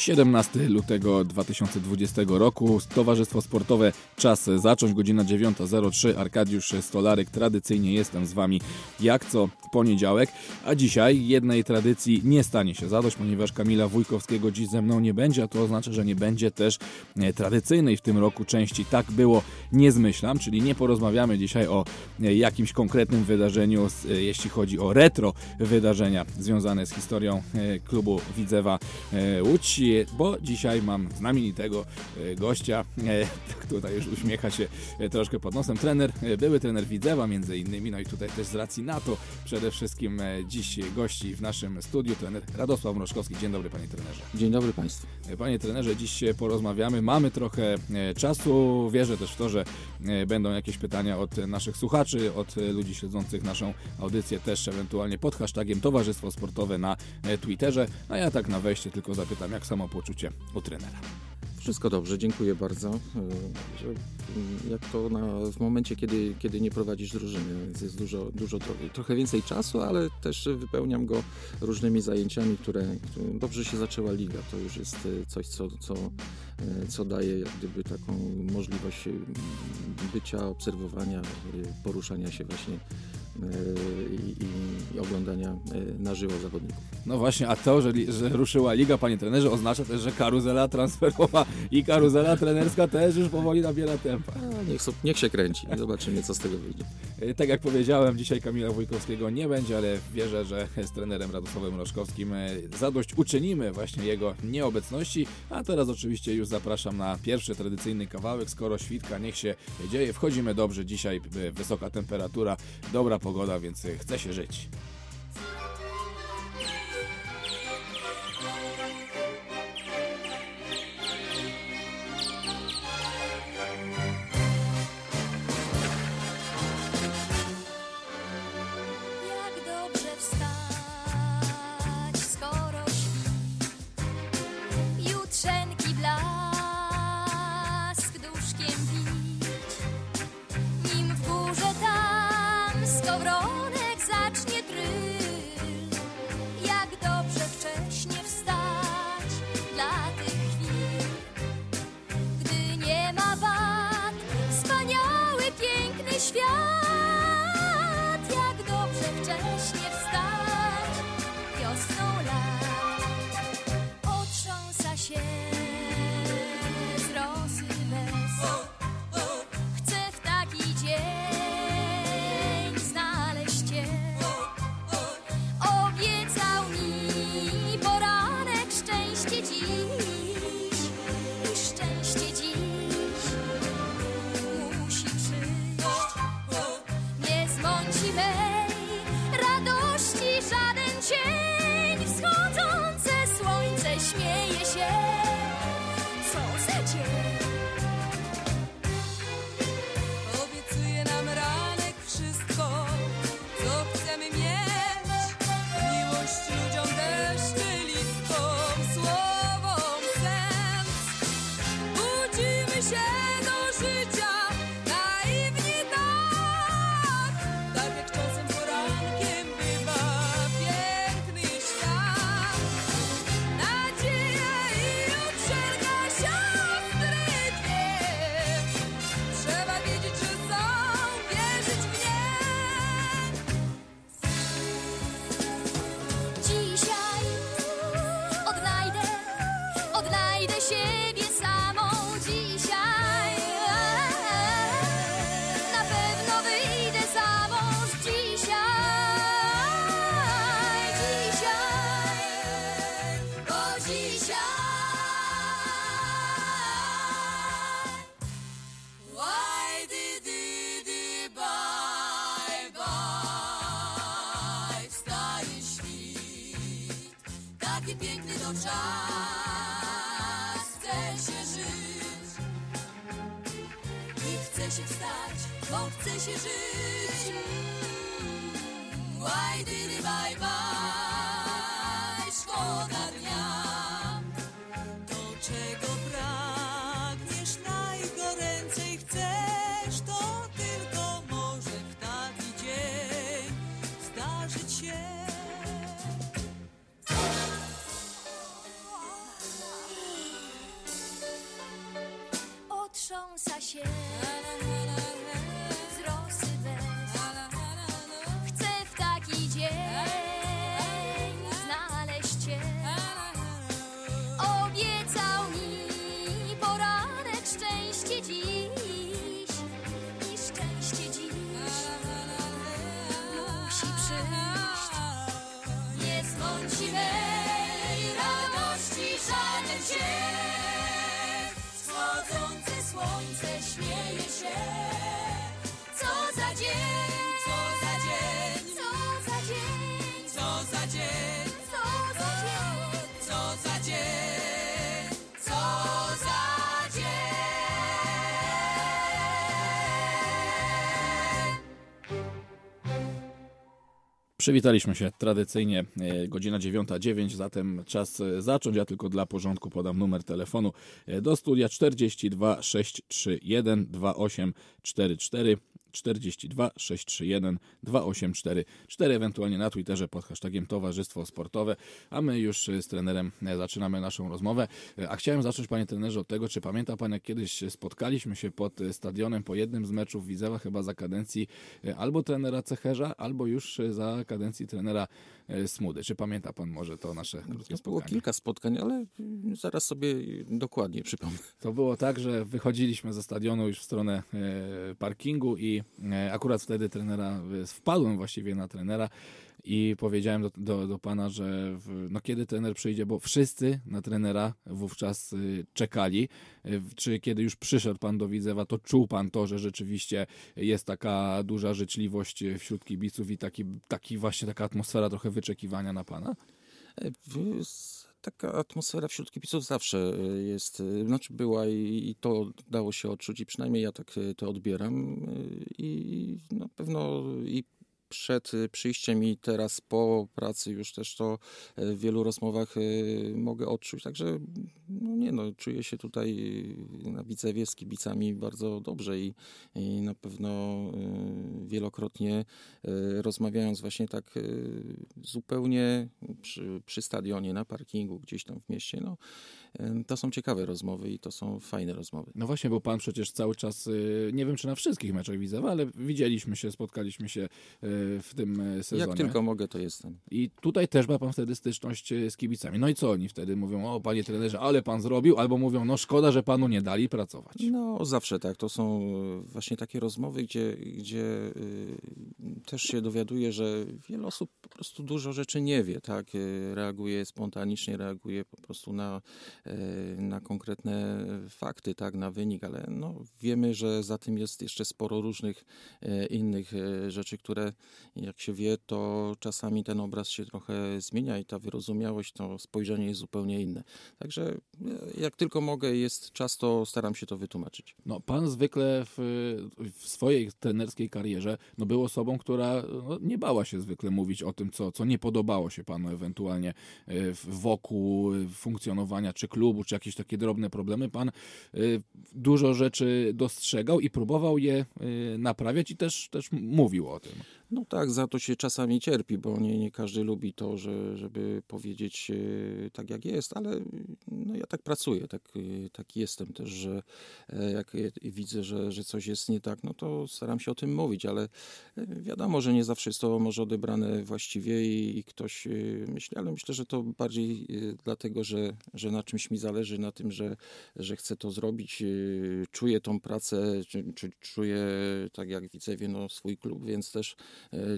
17 lutego 2020 roku. Towarzystwo Sportowe Czas Zacząć, godzina 9.03. Arkadiusz Stolarek. Tradycyjnie jestem z Wami jak co poniedziałek, a dzisiaj jednej tradycji nie stanie się zadość, ponieważ Kamila Wójkowskiego dziś ze mną nie będzie, a to oznacza, że nie będzie też e, tradycyjnej w tym roku części Tak było, nie zmyślam, czyli nie porozmawiamy dzisiaj o e, jakimś konkretnym wydarzeniu, e, jeśli chodzi o retro wydarzenia związane z historią klubu Widzewa Łódź, bo dzisiaj mam znamienitego gościa, tutaj już uśmiecha się troszkę pod nosem, trener, były trener Widzewa między innymi, no i tutaj też z racji na to przede wszystkim e, dziś gości w naszym studiu trener Radosław Mroczkowski. Dzień dobry panie trenerze. Dzień dobry państwu. E, panie trenerze, dziś porozmawiamy. Mamy trochę e, czasu. Wierzę też w to, że będą jakieś pytania od naszych słuchaczy, od ludzi śledzących naszą audycję też ewentualnie pod hashtagiem Towarzystwo Sportowe na Twitterze. A ja tak na wejście tylko zapytam, jak samopoczucie u trenera. Wszystko dobrze, dziękuję bardzo. E, mm, jak to na, w momencie, kiedy, kiedy nie prowadzisz drużyny, więc jest dużo, dużo trochę więcej czasu, ale też wypełniam go różnymi zajęciami, które, dobrze się zaczęła liga. To już jest e, coś, co, co, e, co daje jak gdyby taką możliwość bycia, obserwowania, poruszania się właśnie i, i, oglądania na żywo zawodników. No właśnie, a to, że, że ruszyła liga, panie trenerze, oznacza też, że karuzela transferowa i karuzela trenerska też już powoli nabiera tempa. A, niech, niech się kręci zobaczymy, co z tego wyjdzie. E, tak jak powiedziałem, dzisiaj Kamila Wójkowskiego nie będzie, ale wierzę, że z trenerem Radosławem Roszkowskim zadość uczynimy właśnie jego nieobecności. A teraz oczywiście już zapraszam na pierwszy tradycyjny kawałek. Skoro świtka, niech się dzieje. Wchodzimy dobrze dzisiaj, wysoka temperatura, dobra pogoda, więc chce się żyć. Przywitaliśmy się tradycyjnie, e, godzina 9.09, zatem czas e, zacząć. Ja tylko dla porządku podam numer telefonu e, do studia 42 631 2844. 42 631 2844, ewentualnie na Twitterze pod hashtagiem Towarzystwo Sportowe, a my już z trenerem e, zaczynamy naszą rozmowę. E, A chciałem zacząć, panie trenerze, od tego, czy pamięta pan, jak kiedyś spotkaliśmy się pod stadionem po jednym z meczów Widzewa, chyba za kadencji albo trenera Cecherza, albo już za kadencji trenera Smudy. Czy pamięta pan może to nasze krótkie Było spotkanie? kilka spotkań, ale y, zaraz sobie dokładnie przypomnę. To było tak, że wychodziliśmy ze stadionu już w stronę parkingu i e, akurat wtedy trenera, e, wpadłem właściwie na trenera i powiedziałem do, do, do pana, że w, no kiedy trener przyjdzie, bo wszyscy na trenera wówczas y, czekali. Czy kiedy już przyszedł pan do Widzewa, to czuł pan to, że rzeczywiście jest taka duża życzliwość wśród kibiców i taki, taki właśnie taka atmosfera trochę wyczekiwania na pana? Taka atmosfera wśród kibiców zawsze e, jest, e, znaczy była i, i to dało się odczuć i przynajmniej ja tak e, to odbieram i na pewno i przed e, przyjściem i teraz po pracy już też to e, w wielu rozmowach e, mogę odczuć, także no nie no, czuję się tutaj na Widzewie z kibicami bardzo dobrze i, i na pewno wielokrotnie rozmawiając właśnie tak zupełnie przy, przy stadionie, na parkingu, gdzieś tam w mieście, no to są ciekawe rozmowy i to są fajne rozmowy. No właśnie, bo pan przecież cały czas, y, nie wiem czy na wszystkich meczach Widzewa, ale widzieliśmy się, spotkaliśmy się y, w tym y, sezonie. Jak tylko mogę, to jestem. I tutaj też ma pan wtedy styczność y, z kibicami. No i co oni wtedy mówią? O, panie trenerze, ale pan zrobił, albo mówią, no szkoda, że panu nie dali pracować. No, zawsze tak. To są e, właśnie takie rozmowy, gdzie, gdzie y, też się dowiaduje, że wiele osób po prostu dużo rzeczy nie wie, tak? Y, Reaguje spontanicznie, reaguje po prostu na, e, na konkretne fakty, tak? Na wynik, ale no, wiemy, że za tym jest jeszcze sporo różnych e, innych e, rzeczy, które jak się wie, to czasami ten obraz się trochę zmienia i ta wyrozumiałość, to spojrzenie jest zupełnie inne. Także e, jak tylko mogę, jest czas, to staram się to wytłumaczyć. No, pan zwykle w, w swojej trenerskiej karierze no, był osobą, która no, nie bała się zwykle mówić o tym, co, co nie podobało się panu ewentualnie w- wokół funkcjonowania czy klubu, czy jakieś takie drobne problemy. Pan y, dużo rzeczy dostrzegał i próbował je naprawiać i też, też mówił o tym. No tak, za to się czasami cierpi, bo nie, nie każdy lubi to, że, żeby powiedzieć e, tak jak jest, ale no, ja tak pracuję, tak, e, tak jestem też, że e, jak widzę, że, że coś jest nie tak, no to staram się o tym mówić, ale wiadomo, że nie zawsze jest to może odebrane właściwie i, i ktoś myśli, ale myślę, że to bardziej dlatego, że, że na czymś mi zależy, na tym, że, że chcę to zrobić, czuję tą pracę, czy, czy czuję tak jak Widzewie, no, swój klub, więc też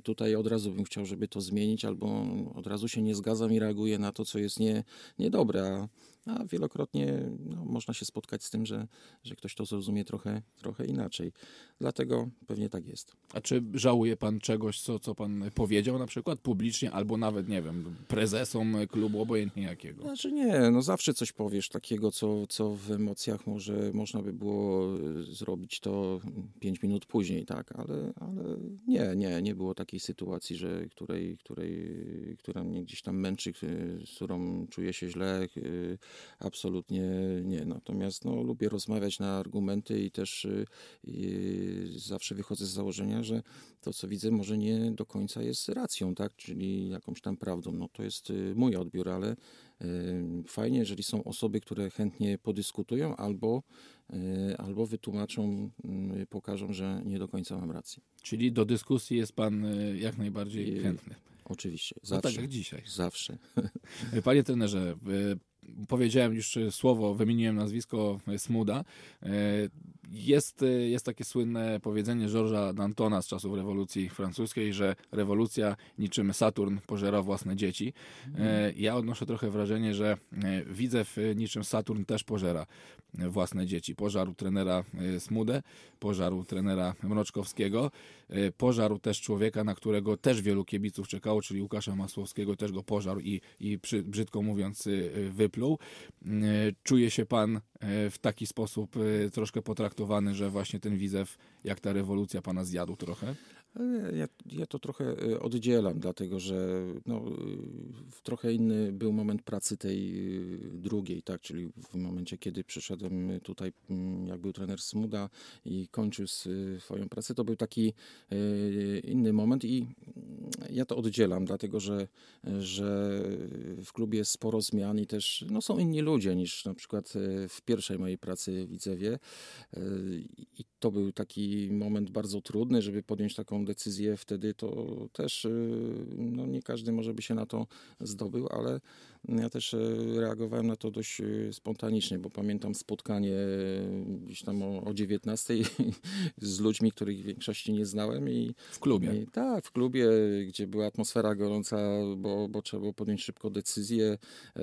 Tutaj od razu bym chciał, żeby to zmienić, albo od razu się nie zgadzam i reaguję na to, co jest nie, niedobre. A, a wielokrotnie no, można się spotkać z tym, że, że ktoś to zrozumie trochę, trochę inaczej. Dlatego pewnie tak jest. A czy żałuje pan czegoś, co, co pan powiedział na przykład publicznie, albo nawet, nie wiem, prezesom klubu, obojętnie jakiego? Znaczy nie, no zawsze coś powiesz takiego, co, co w emocjach może można by było e, zrobić to pięć minut później, tak, ale, ale nie, nie, nie było takiej sytuacji, że której, której, która mnie gdzieś tam męczy, e, z którą czuję się źle, e, absolutnie nie. Natomiast no, lubię rozmawiać na argumenty i też e, i zawsze wychodzę z założenia, że to, co widzę, może nie do końca jest racją, tak, czyli jakąś tam prawdą. No to jest y, mój odbiór, ale y, fajnie, jeżeli są osoby, które chętnie podyskutują albo, y, albo wytłumaczą, y, pokażą, że nie do końca mam rację. Czyli do dyskusji jest pan y, jak najbardziej chętny. Oczywiście, No zawsze. tak jak dzisiaj. Zawsze. Panie trenerze, y, powiedziałem już y, słowo, wymieniłem nazwisko y, Smuda. Y, Jest, jest takie słynne powiedzenie Georgesa Dantona z czasów rewolucji francuskiej, że rewolucja niczym Saturn pożera własne dzieci. E, Ja odnoszę trochę wrażenie, że e, Widzew e, niczym Saturn też pożera e, własne dzieci. Pożarł trenera e, Smudę, pożarł trenera Mroczkowskiego, e, pożarł też człowieka, na którego też wielu kibiców czekało, czyli Łukasza Masłowskiego, też go pożarł i, i przy, brzydko mówiąc y, wypluł. Y, Czuje się pan w taki sposób troszkę potraktowany, że właśnie ten Widzew, jak ta rewolucja pana zjadł trochę? Ja, ja to trochę oddzielam, dlatego że no, trochę inny był moment pracy tej drugiej, tak, czyli w momencie, kiedy przyszedłem tutaj, jak był trener Smuda i kończył swoją pracę, to był taki inny moment i ja to oddzielam, dlatego że, że w klubie jest sporo zmian i też no, są inni ludzie niż na przykład y, w pierwszej mojej pracy w Widzewie. Y, I to był taki moment bardzo trudny, żeby podjąć taką decyzję wtedy, to też y, no, nie każdy może by się na to zdobył, ale ja też y, reagowałem na to dość y, spontanicznie, bo pamiętam spotkanie y, gdzieś tam o, o 19 z ludźmi, których w większości nie znałem i W klubie. i tak, w klubie, gdzie była atmosfera gorąca, bo, bo trzeba było podjąć szybko decyzję e,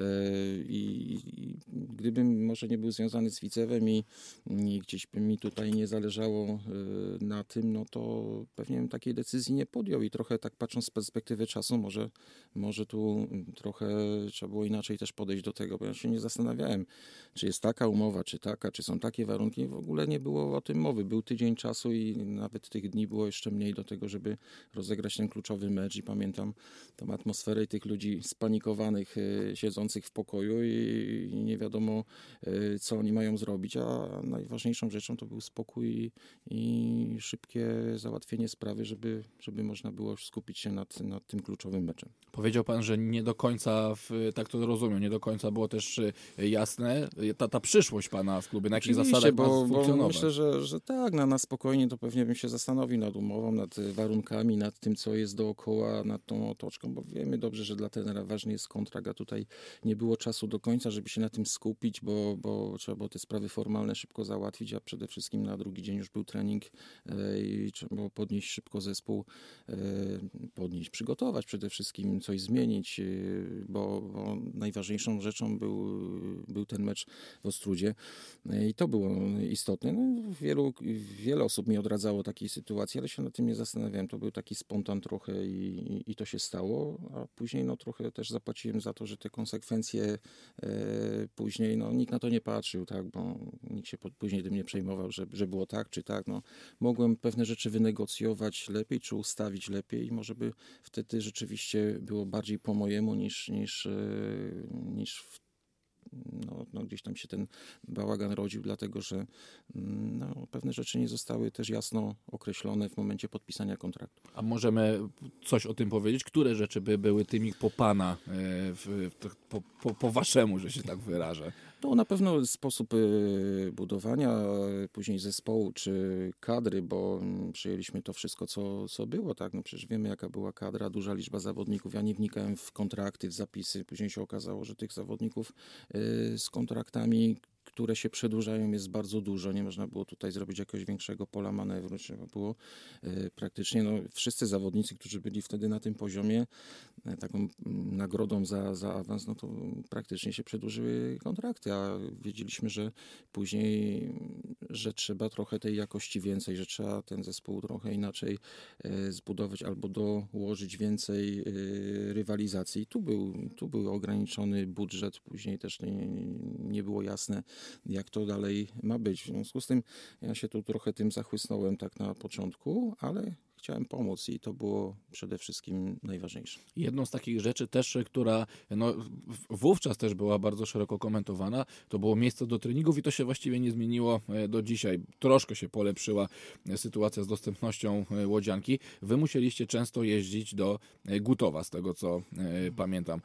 i, i gdybym może nie był związany z Widzewem i, i gdzieś by mi tutaj nie zależało e, na tym, no to pewnie bym takiej decyzji nie podjął i trochę tak patrząc z perspektywy czasu, może, może tu trochę trzeba było inaczej też podejść do tego, bo ja się nie zastanawiałem, czy jest taka umowa, czy taka, czy są takie warunki. W ogóle nie było o tym mowy. Był tydzień czasu i nawet tych dni było jeszcze mniej do tego, żeby rozegrać ten kluczowy mecz i pamiętam tą atmosferę i tych ludzi spanikowanych, y, siedzących w pokoju i, nie wiadomo, y, co oni mają zrobić, a najważniejszą rzeczą to był spokój i szybkie załatwienie sprawy, żeby, żeby można było skupić się nad, nad tym kluczowym meczem. Powiedział pan, że nie do końca, w, tak to rozumiem, nie do końca było też y, jasne. Y, ta, ta przyszłość pana w klubie, na jakich zasadach bo, bo myślę, że, że tak, na, na spokojnie to pewnie bym się zastanowił nad umową, nad y, warunkami, nad tym, co jest dookoła, nad tą otoczką, bo wiemy dobrze, że dla trenera ważny jest kontrakt, a tutaj nie było czasu do końca, żeby się na tym skupić, bo, bo trzeba było te sprawy formalne szybko załatwić, a przede wszystkim na drugi dzień już był trening e, i trzeba było podnieść szybko zespół, podnieść, przygotować przede wszystkim, coś zmienić, e, bo, najważniejszą rzeczą był, był ten mecz w Ostrudzie. I to było istotne. No, wielu, wiele osób mi odradzało takiej sytuacji, ale się nad tym nie zastanawiałem. To był taki spontan trochę i, i, i to się stało, a później no, trochę też zapłaciłem za to, że te konsekwencje e, później, no nikt na to nie patrzył, tak, bo nikt się później tym nie przejmował, że, że było tak czy tak. No, mogłem pewne rzeczy wynegocjować lepiej, czy ustawić lepiej i może by wtedy rzeczywiście było bardziej po mojemu niż, niż, e, niż w no, no gdzieś tam się ten bałagan rodził, dlatego że mm, no, pewne rzeczy nie zostały też jasno określone w momencie podpisania kontraktu. A możemy coś o tym powiedzieć? Które rzeczy by były tymi po pana, e, w, w, po, po, po waszemu, że się tak wyrażę? To na pewno sposób y, budowania y, później zespołu czy kadry, bo mm, przyjęliśmy to wszystko, co, co było, tak? No przecież wiemy, jaka była kadra, duża liczba zawodników. Ja nie wnikałem w kontrakty, w zapisy. Później się okazało, że tych zawodników y, z kontraktami, które się przedłużają, jest bardzo dużo. Nie można było tutaj zrobić jakiegoś większego pola manewru. Trzeba było y, praktycznie, no, wszyscy zawodnicy, którzy byli wtedy na tym poziomie, y, taką nagrodą za, za awans, no to praktycznie się przedłużyły kontrakty, a wiedzieliśmy, że później, że trzeba trochę tej jakości więcej, że trzeba ten zespół trochę inaczej e, zbudować albo dołożyć więcej e, rywalizacji. Tu był, tu był ograniczony budżet, później też nie, nie było jasne, jak to dalej ma być. W związku z tym ja się tu trochę tym zachłysnąłem tak na początku, ale chciałem pomóc i to było przede wszystkim najważniejsze. Jedną z takich rzeczy też, która no, wówczas też była bardzo szeroko komentowana, to było miejsce do treningów i to się właściwie nie zmieniło e, do dzisiaj. Troszkę się polepszyła e, sytuacja z dostępnością e, łodzianki. Wy musieliście często jeździć do Gutowa, z tego co pamiętam.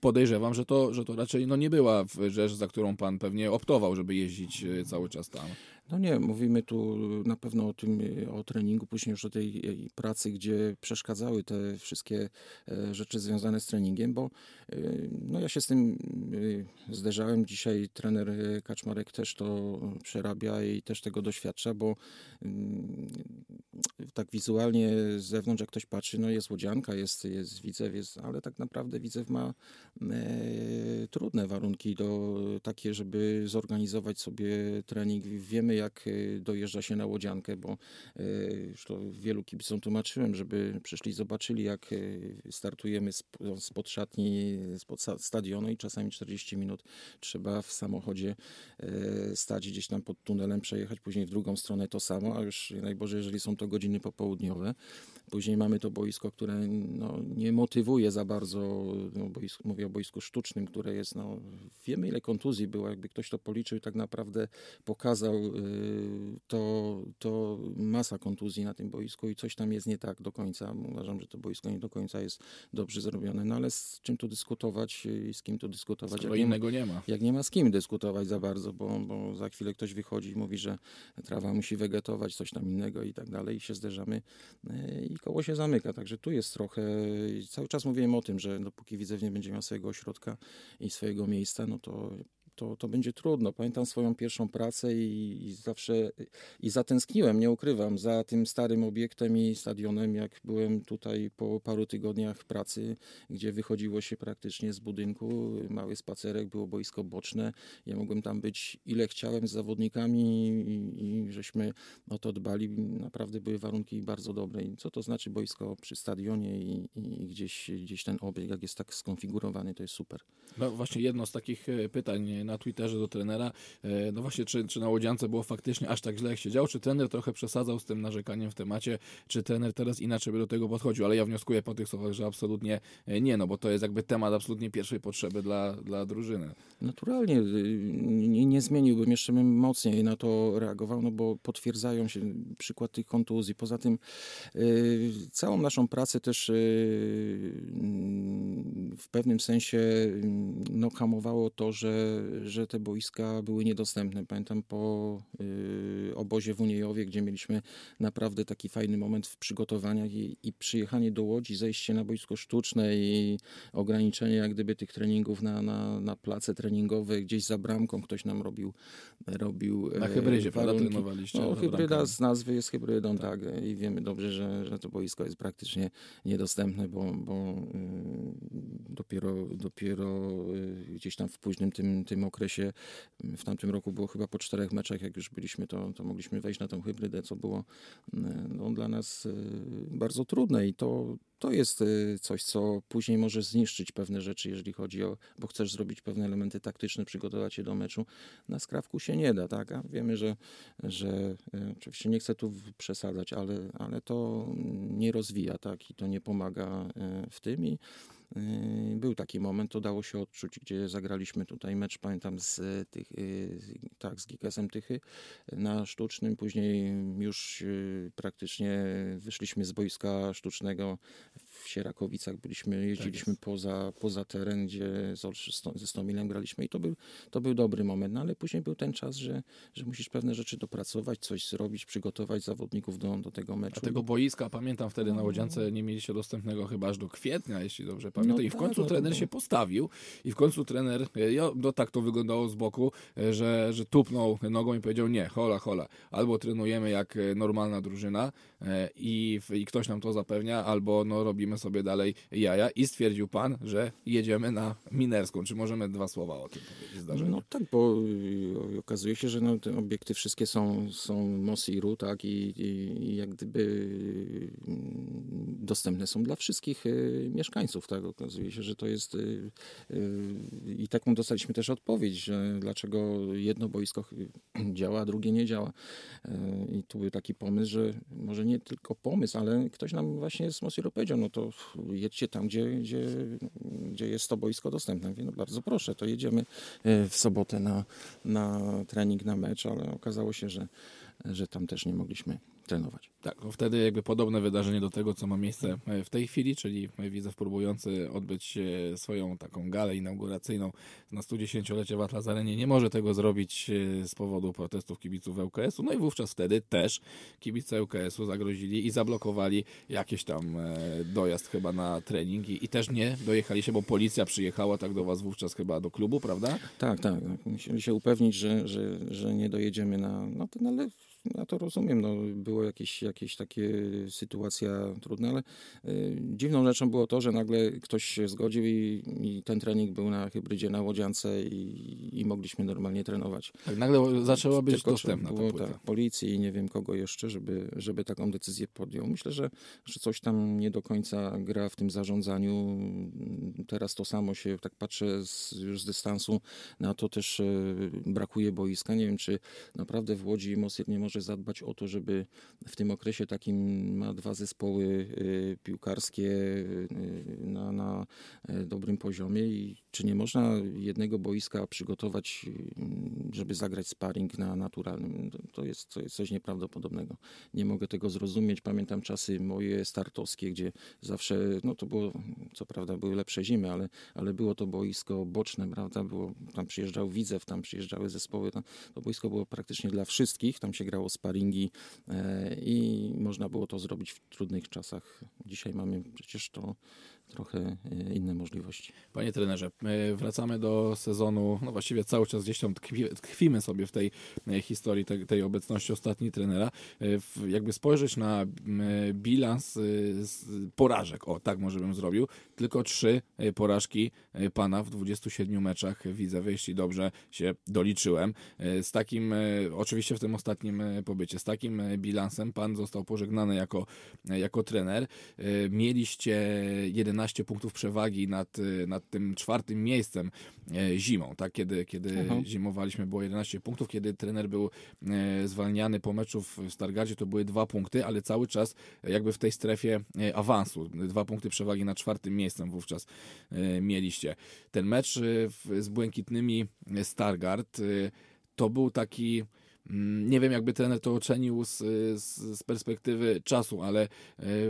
Podejrzewam, że to, że to raczej no, nie była rzecz, za którą pan pewnie optował, żeby jeździć e, cały czas tam. No nie, mówimy tu na pewno o tym, o treningu, później już o tej pracy, gdzie przeszkadzały te wszystkie e, rzeczy związane z treningiem, bo e, no ja się z tym zderzałem. Dzisiaj trener Kaczmarek też to przerabia i też tego doświadcza, bo mm, tak wizualnie z zewnątrz, jak ktoś patrzy, no jest Łodzianka, jest, jest Widzew, jest, ale tak naprawdę Widzew ma e, trudne warunki do takie, żeby zorganizować sobie trening. Wiemy, jak e, dojeżdża się na Łodziankę, bo e, już to wielu kibicom tłumaczyłem, żeby przyszli, zobaczyli, jak e, startujemy spod szatni, spod stadionu i czasami 40 minut trzeba w samochodzie stać gdzieś tam pod tunelem, przejechać, później w drugą stronę to samo, a już najboże, jeżeli są to godziny popołudniowe. Później mamy to boisko, które no, nie motywuje za bardzo, no, mówię o boisku sztucznym, które jest, no, wiemy ile kontuzji było, jakby ktoś to policzył i tak naprawdę pokazał, y, to, to masa kontuzji na tym boisku i coś tam jest nie tak do końca. Uważam, że to boisko nie do końca jest dobrze zrobione, no ale z czym tu dyskutować i z kim tu dyskutować? Skoro innego nie ma. Jak nie ma z kim dyskutować za bardzo, bo, bo za chwilę ktoś wychodzi i mówi, że trawa musi wegetować, coś tam innego i tak dalej i się zderzamy y, i koło się zamyka. Także tu jest trochę, cały czas mówiłem o tym, że dopóki Widzew nie będzie miał swojego ośrodka i swojego miejsca, no to to, to będzie trudno. Pamiętam swoją pierwszą pracę i, i, zawsze i zatęskniłem, nie ukrywam, za tym starym obiektem i stadionem, jak byłem tutaj po paru tygodniach pracy, gdzie wychodziło się praktycznie z budynku, mały spacerek, było boisko boczne. Ja mogłem tam być ile chciałem z zawodnikami i, i żeśmy o to dbali. Naprawdę były warunki bardzo dobre. I co to znaczy boisko przy stadionie i, i gdzieś, gdzieś ten obiekt, jak jest tak skonfigurowany, to jest super. No właśnie jedno z takich e, pytań na Twitterze do trenera, e, no właśnie, czy, czy na Łodziance było faktycznie aż tak źle, jak się działo, czy trener trochę przesadzał z tym narzekaniem w temacie, czy trener teraz inaczej by do tego podchodził, ale ja wnioskuję po tych słowach, że absolutnie e, nie, no bo to jest jakby temat absolutnie pierwszej potrzeby dla, dla drużyny. Naturalnie, y, nie, nie zmieniłbym, jeszcze mocniej na to reagował, no bo potwierdzają się przykład tych kontuzji. Poza tym y, całą naszą pracę też y, w pewnym sensie no, hamowało to, że, że te boiska były niedostępne. Pamiętam po y, obozie w Uniejowie, gdzie mieliśmy naprawdę taki fajny moment w przygotowaniach i, i przyjechanie do Łodzi, zejście na boisko sztuczne i ograniczenie jak gdyby tych treningów na, na, na place treningowe, gdzieś za bramką ktoś nam robił robił Na hybrydzie, prawda, trenowaliście? No, hybryda z nazwy jest hybrydą, tak. tak. I wiemy dobrze, że, że to boisko jest praktycznie niedostępne, bo, bo y, dopiero, dopiero y, gdzieś tam w późnym tym, tym okresie, w tamtym roku było chyba po czterech meczach, jak już byliśmy, to, to mogliśmy wejść na tą hybrydę, co było y, no, dla nas bardzo trudne i to to jest y, coś, co później może zniszczyć pewne rzeczy, jeżeli chodzi o, bo chcesz zrobić pewne elementy taktyczne, przygotować się do meczu. Na skrawku się nie da, tak? A wiemy, że, że oczywiście nie chcę tu przesadzać, ale, ale to nie rozwija, tak? I to nie pomaga w tym i był taki moment, to dało się odczuć, gdzie zagraliśmy tutaj mecz, pamiętam, z, tych, yy, tak, z GKS-em Tychy na sztucznym. Później już yy, praktycznie wyszliśmy z boiska sztucznego w Sierakowicach. Byliśmy, jeździliśmy tak poza, poza teren, gdzie ze Stomilem graliśmy i to był, to był dobry moment. No ale później był ten czas, że, że musisz pewne rzeczy dopracować, coś zrobić, przygotować zawodników do, do tego meczu. A tego boiska, pamiętam wtedy na Łodziance nie mieliście dostępnego chyba aż do kwietnia, jeśli dobrze pamiętam pamiętam. No I w tak, końcu tak, trener no się postawił i w końcu trener, e, no tak to wyglądało z boku, e, że, że tupnął nogą i powiedział nie, hola, hola. Albo trenujemy jak e, normalna drużyna i, i ktoś nam to zapewnia, albo no, robimy sobie dalej jaja. I stwierdził pan, że jedziemy na Minerską. Czy możemy dwa słowa o tym powiedzieć? No tak, bo okazuje się, że no, te obiekty wszystkie są, są Mosiru, tak, i, i, i jak gdyby mm, dostępne są dla wszystkich mieszkańców, tak, okazuje się, że to jest y, y, i taką dostaliśmy też odpowiedź, że dlaczego jedno boisko działa, a drugie nie działa. Y, I tu był taki pomysł, że może nie tylko pomysł, ale ktoś nam właśnie z Mosiro powiedział, no to jedźcie tam, gdzie, gdzie, gdzie jest to boisko dostępne. Mówię, no bardzo proszę, to jedziemy w sobotę na, na trening, na mecz, ale okazało się, że, że tam też nie mogliśmy trenować. Tak, no wtedy jakby podobne wydarzenie do tego, co ma miejsce w tej chwili, czyli Widzew próbujący odbyć e, swoją taką galę inauguracyjną na 110-lecie w Atlas Arenie nie może tego zrobić e, z powodu protestów kibiców ŁKS-u, no i wówczas wtedy też kibice ŁKS-u zagrozili i zablokowali jakiś tam e, dojazd chyba na trening i, też nie dojechali się, bo policja przyjechała tak do was wówczas chyba do klubu, prawda? Tak, tak. Musieli się upewnić, że, że, że nie dojedziemy na, no to, ale ja to rozumiem, no, było jakieś, jakieś takie sytuacja trudna, ale y, dziwną rzeczą było to, że nagle ktoś się zgodził i, i ten trening był na hybrydzie, na łodziance i, i mogliśmy normalnie trenować. Tak, nagle zaczęła być Tylko dostępna było ta płyta. tak, policji i nie wiem kogo jeszcze, żeby, żeby taką decyzję podjął. Myślę, że, że coś tam nie do końca gra w tym zarządzaniu. Teraz to samo się, tak patrzę z, już z dystansu, na to też e, brakuje boiska. Nie wiem, czy naprawdę w Łodzi Mosir nie może zadbać o to, żeby w tym okresie takim ma dwa zespoły y, piłkarskie y, na, na e, dobrym poziomie i czy nie można jednego boiska przygotować, y, żeby zagrać sparring na naturalnym? To jest, to jest coś nieprawdopodobnego. Nie mogę tego zrozumieć. Pamiętam czasy moje startowskie, gdzie zawsze, no to było, co prawda były lepsze zimy, ale, ale było to boisko boczne, prawda? Było, tam przyjeżdżał Widzew, tam przyjeżdżały zespoły. Tam, to boisko było praktycznie dla wszystkich. Tam się grało sparingi e, i można było to zrobić w trudnych czasach. Dzisiaj mamy przecież to trochę e, inne możliwości. Panie trenerze, my wracamy do sezonu, no właściwie cały czas gdzieś tam tkwi, tkwimy sobie w tej e, historii tej, tej obecności ostatniej trenera. E, Jakby spojrzeć na bilans e, porażek, o tak może bym zrobił, tylko trzy e, porażki e, pana w 27 meczach widzę, jeśli dobrze się doliczyłem. E, Z takim, e, oczywiście w tym ostatnim e, pobycie, z takim e, bilansem pan został pożegnany jako, e, jako trener. E, Mieliście 11 punktów przewagi nad, e, nad tym czwartym miejscem e, zimą, tak? Kiedy, kiedy Mhm. zimowaliśmy było 11 punktów, kiedy trener był e, zwalniany po meczu w Stargardzie to były dwa punkty, ale cały czas jakby w tej strefie e, awansu. Dwa punkty przewagi nad czwartym miejscem wówczas mieliście. Ten mecz z Błękitnymi Stargard to był taki nie wiem, jakby trener to ocenił z, z, z perspektywy czasu, ale e,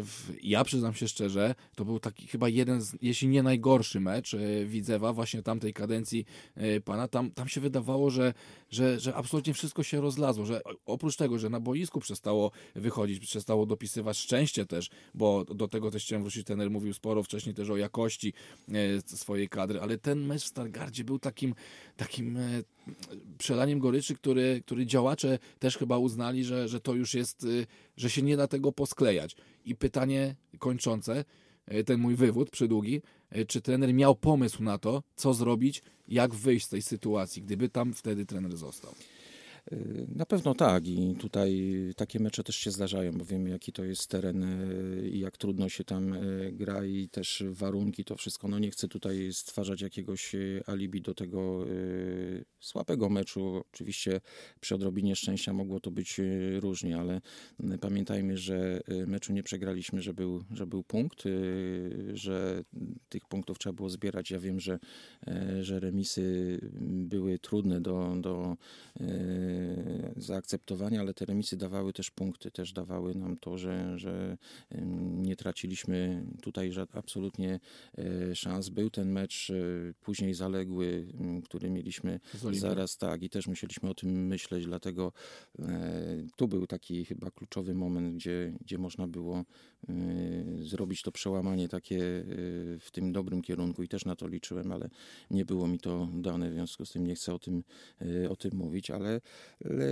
w, ja przyznam się szczerze, to był taki chyba jeden, z, jeśli nie najgorszy mecz e, Widzewa właśnie tamtej kadencji e, pana. Tam, tam się wydawało, że, że, że absolutnie wszystko się rozlazło, że oprócz tego, że na boisku przestało wychodzić, przestało dopisywać szczęście też, bo do tego też chciałem wrócić, trener mówił sporo wcześniej też o jakości e, swojej kadry, ale ten mecz w Stargardzie był takim, takim e, przelaniem goryczy, który, który działacze też chyba uznali, że, że to już jest, y, że się nie da tego posklejać. I pytanie kończące, ten mój wywód przydługi, czy trener miał pomysł na to, co zrobić, jak wyjść z tej sytuacji, gdyby tam wtedy trener został? Y, Na pewno tak i tutaj takie mecze też się zdarzają, bo wiemy jaki to jest teren y, i jak trudno się tam y, gra i też warunki, to wszystko. No nie chcę tutaj stwarzać jakiegoś alibi do tego słabego meczu. Oczywiście przy odrobinie szczęścia mogło to być różnie, ale y, pamiętajmy, że meczu nie przegraliśmy, że był, że był punkt, że tych punktów trzeba było zbierać. Ja wiem, że, że remisy były trudne do, do zaakceptowania, ale te remisy dawały też punkty, też dawały nam to, że, że nie traciliśmy tutaj absolutnie e, szans. Był ten mecz e, później zaległy, który mieliśmy zaraz tak i też musieliśmy o tym myśleć, dlatego e, tu był taki chyba kluczowy moment, gdzie, gdzie można było zrobić to przełamanie takie w tym dobrym kierunku i też na to liczyłem, ale nie było mi to dane, w związku z tym nie chcę o tym, o tym mówić, ale, ale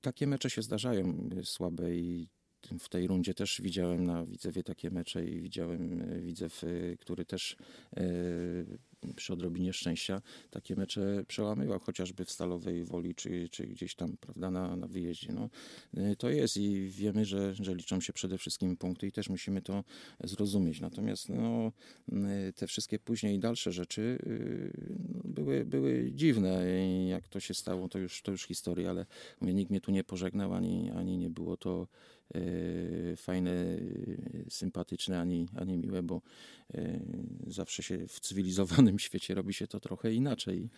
takie mecze się zdarzają. Słabe i w tej rundzie też widziałem na Widzewie takie mecze i widziałem e, Widzew, e, który też przy odrobinie szczęścia takie mecze przełamywał, chociażby w Stalowej Woli, czy, czy gdzieś tam, prawda, na, na wyjeździe. No, e, to jest i wiemy, że, że liczą się przede wszystkim punkty i też musimy to zrozumieć. Natomiast no, e, te wszystkie później dalsze rzeczy e, no, były, były dziwne jak to się stało, to już, to już historia, ale mówię, nikt mnie tu nie pożegnał, ani, ani nie było to fajne, e, sympatyczne, ani, ani miłe, bo e, zawsze się w cywilizowanym świecie robi się to trochę inaczej.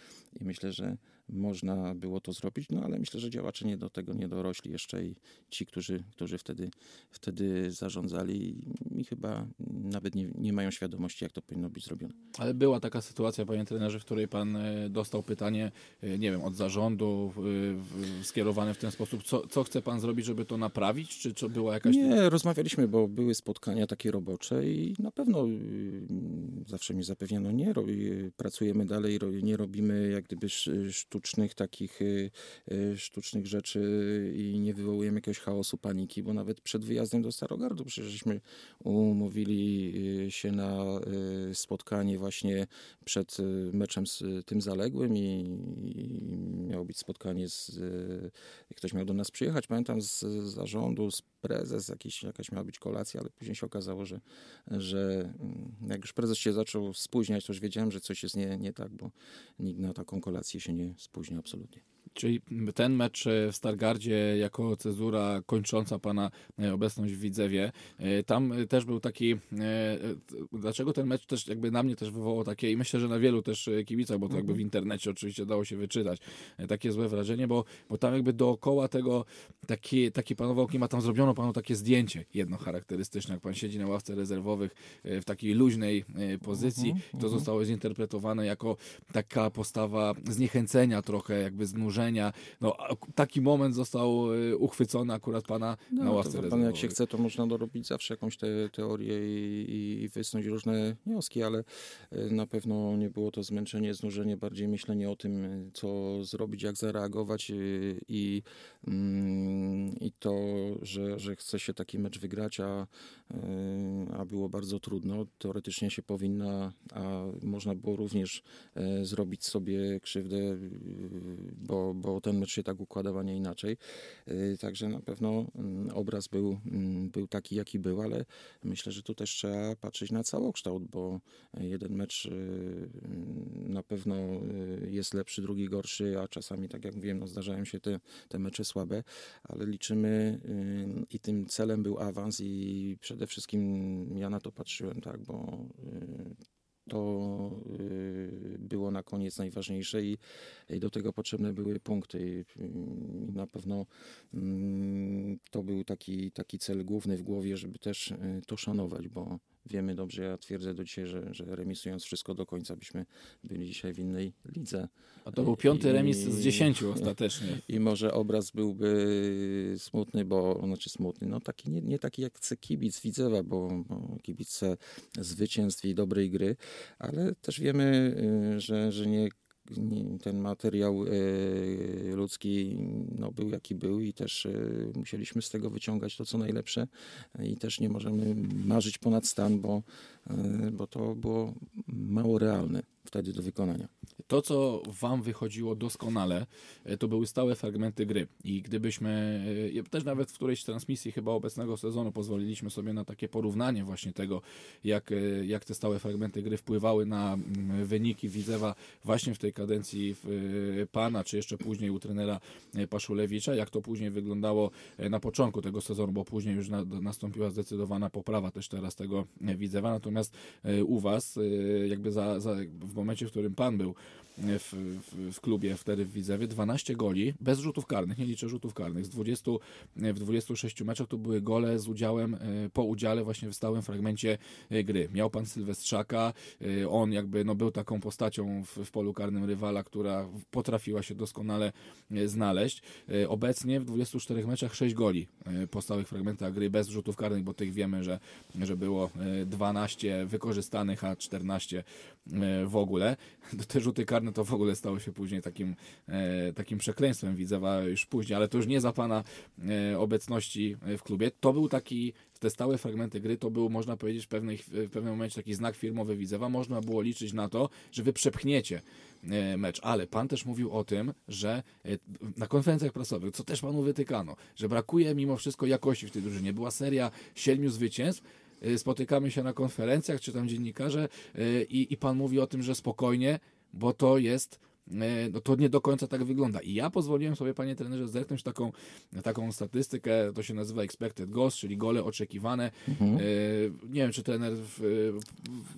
I myślę, że można było to zrobić, no ale myślę, że działacze nie do tego nie dorośli jeszcze i ci, którzy, którzy wtedy, wtedy zarządzali i chyba nawet nie, nie mają świadomości, jak to powinno być zrobione. Ale była taka sytuacja, panie trenerze, w której pan e, dostał pytanie, e, nie wiem, od zarządu e, skierowane w ten sposób, co, co chce pan zrobić, żeby to naprawić, czy, czy była jakaś... Nie, rozmawialiśmy, bo były spotkania takie robocze i na pewno y, zawsze mi zapewniano, nie, y, pracujemy dalej, nie robimy jak gdyby sz- sztucznych takich y, y, sztucznych rzeczy i nie wywołujemy jakiegoś chaosu, paniki, bo nawet przed wyjazdem do Starogardu przecież żeśmy umówili y, się na spotkanie właśnie przed meczem z tym zaległym i, miało być spotkanie z, ktoś miał do nas przyjechać, pamiętam z zarządu, z prezes, jakiś, jakaś miała być kolacja, ale później się okazało, że, że mm, jak już prezes się zaczął spóźniać, to już wiedziałem, że coś jest nie, nie tak, bo nikt na taką kolację się nie spóźnia absolutnie. Czyli ten mecz e, w Stargardzie jako cezura kończąca pana e, obecność w Widzewie, e, tam też był taki, dlaczego ten mecz też jakby na mnie też wywołał takie i myślę, że na wielu też kibicach, bo to jakby w internecie oczywiście dało się wyczytać, takie złe wrażenie, bo, bo tam jakby dookoła tego taki, taki panował klimat, tam zrobiono panu takie zdjęcie jedno charakterystyczne, jak pan siedzi na ławce rezerwowych w takiej luźnej pozycji, to zostało zinterpretowane jako taka postawa zniechęcenia trochę, jakby znużenia. No, taki moment został e, uchwycony akurat pana na No, ławce to, pan, jak się chce, to można dorobić zawsze jakąś te, teorię i, i wysnuć różne wnioski, ale y, na pewno nie było to zmęczenie, znużenie, bardziej myślenie o tym, y, co zrobić, jak zareagować y, i, mm, i to, że, że chce się taki mecz wygrać, a, y, a było bardzo trudno. Teoretycznie się powinna, a można było również zrobić sobie krzywdę, y, bo, ten mecz się tak układał, a nie inaczej. Y, Także na pewno mm, obraz był, mm, był taki, jaki był, ale myślę, że tu też trzeba patrzeć na całokształt, bo jeden mecz y, mm, na pewno y, jest lepszy, drugi gorszy, a czasami, tak jak mówiłem, no zdarzają się te, te mecze słabe, ale liczymy i tym celem był awans i przede wszystkim ja na to patrzyłem, tak, bo to y, było na koniec najważniejsze i, do tego potrzebne były punkty. Y, Na pewno mm, to był taki, taki cel główny w głowie, żeby też y, to szanować, bo wiemy dobrze, ja twierdzę do dzisiaj, że, że remisując wszystko do końca byśmy byli dzisiaj w innej lidze. A to był piąty I- remis z dziesięciu ostatecznie. I może obraz byłby smutny, bo znaczy smutny, no taki nie, nie taki jak chce kibic Widzewa, bo, bo kibic chce zwycięstw i dobrej gry, ale też wiemy, y, że, że nie ten materiał y, ludzki no, był jaki był i też y, musieliśmy z tego wyciągać to co najlepsze. I też nie możemy marzyć ponad stan, bo, y, bo to było mało realne wtedy do wykonania. To, co wam wychodziło doskonale, e, to były stałe fragmenty gry. I gdybyśmy, e, też nawet w którejś transmisji chyba obecnego sezonu pozwoliliśmy sobie na takie porównanie właśnie tego, jak, e, jak te stałe fragmenty gry wpływały na mm, wyniki Widzewa właśnie w tej kadencji pana, czy jeszcze później u trenera Paszulewicza, jak to później wyglądało na początku tego sezonu, bo później już na, nastąpiła zdecydowana poprawa też teraz tego Widzewa. Natomiast u was, jakby za, za, w momencie, w którym pan był w, w, w klubie wtedy w Widzewie, 12 goli, bez rzutów karnych, nie liczę rzutów karnych, z 20, e, w 26 meczach to były gole z udziałem, e, po udziale właśnie w stałym fragmencie e, gry. Miał pan Sylwestrzaka, on jakby no, był taką postacią w, w polu karnym rywala, która potrafiła się doskonale znaleźć. Obecnie w 24 meczach 6 goli po stałych fragmentach gry bez rzutów karnych, bo tych wiemy, że, że było e, 12 wykorzystanych, a 14 e, w ogóle. Te rzuty karne to w ogóle stało się później takim, e, takim przekleństwem Widzewa już później, ale to już nie za pana e, obecności w klubie. To był taki, te stałe fragmenty gry, to był można powiedzieć w, pewnej, w pewnym momencie taki znak firmowy Widzewa. Można było liczyć na to, że wy przepchniecie e, mecz, ale pan też mówił o tym, że na konferencjach prasowych, co też panu wytykano, że brakuje mimo wszystko jakości w tej drużynie. Była seria siedmiu zwycięstw, spotykamy się na konferencjach, czy tam dziennikarze i, i pan mówi o tym, że spokojnie, bo to jest no to nie do końca tak wygląda. I ja pozwoliłem sobie, panie trenerze, zerknąć taką, taką statystykę, to się nazywa expected goals, czyli gole oczekiwane. Mhm. E, Nie wiem, czy trener... W,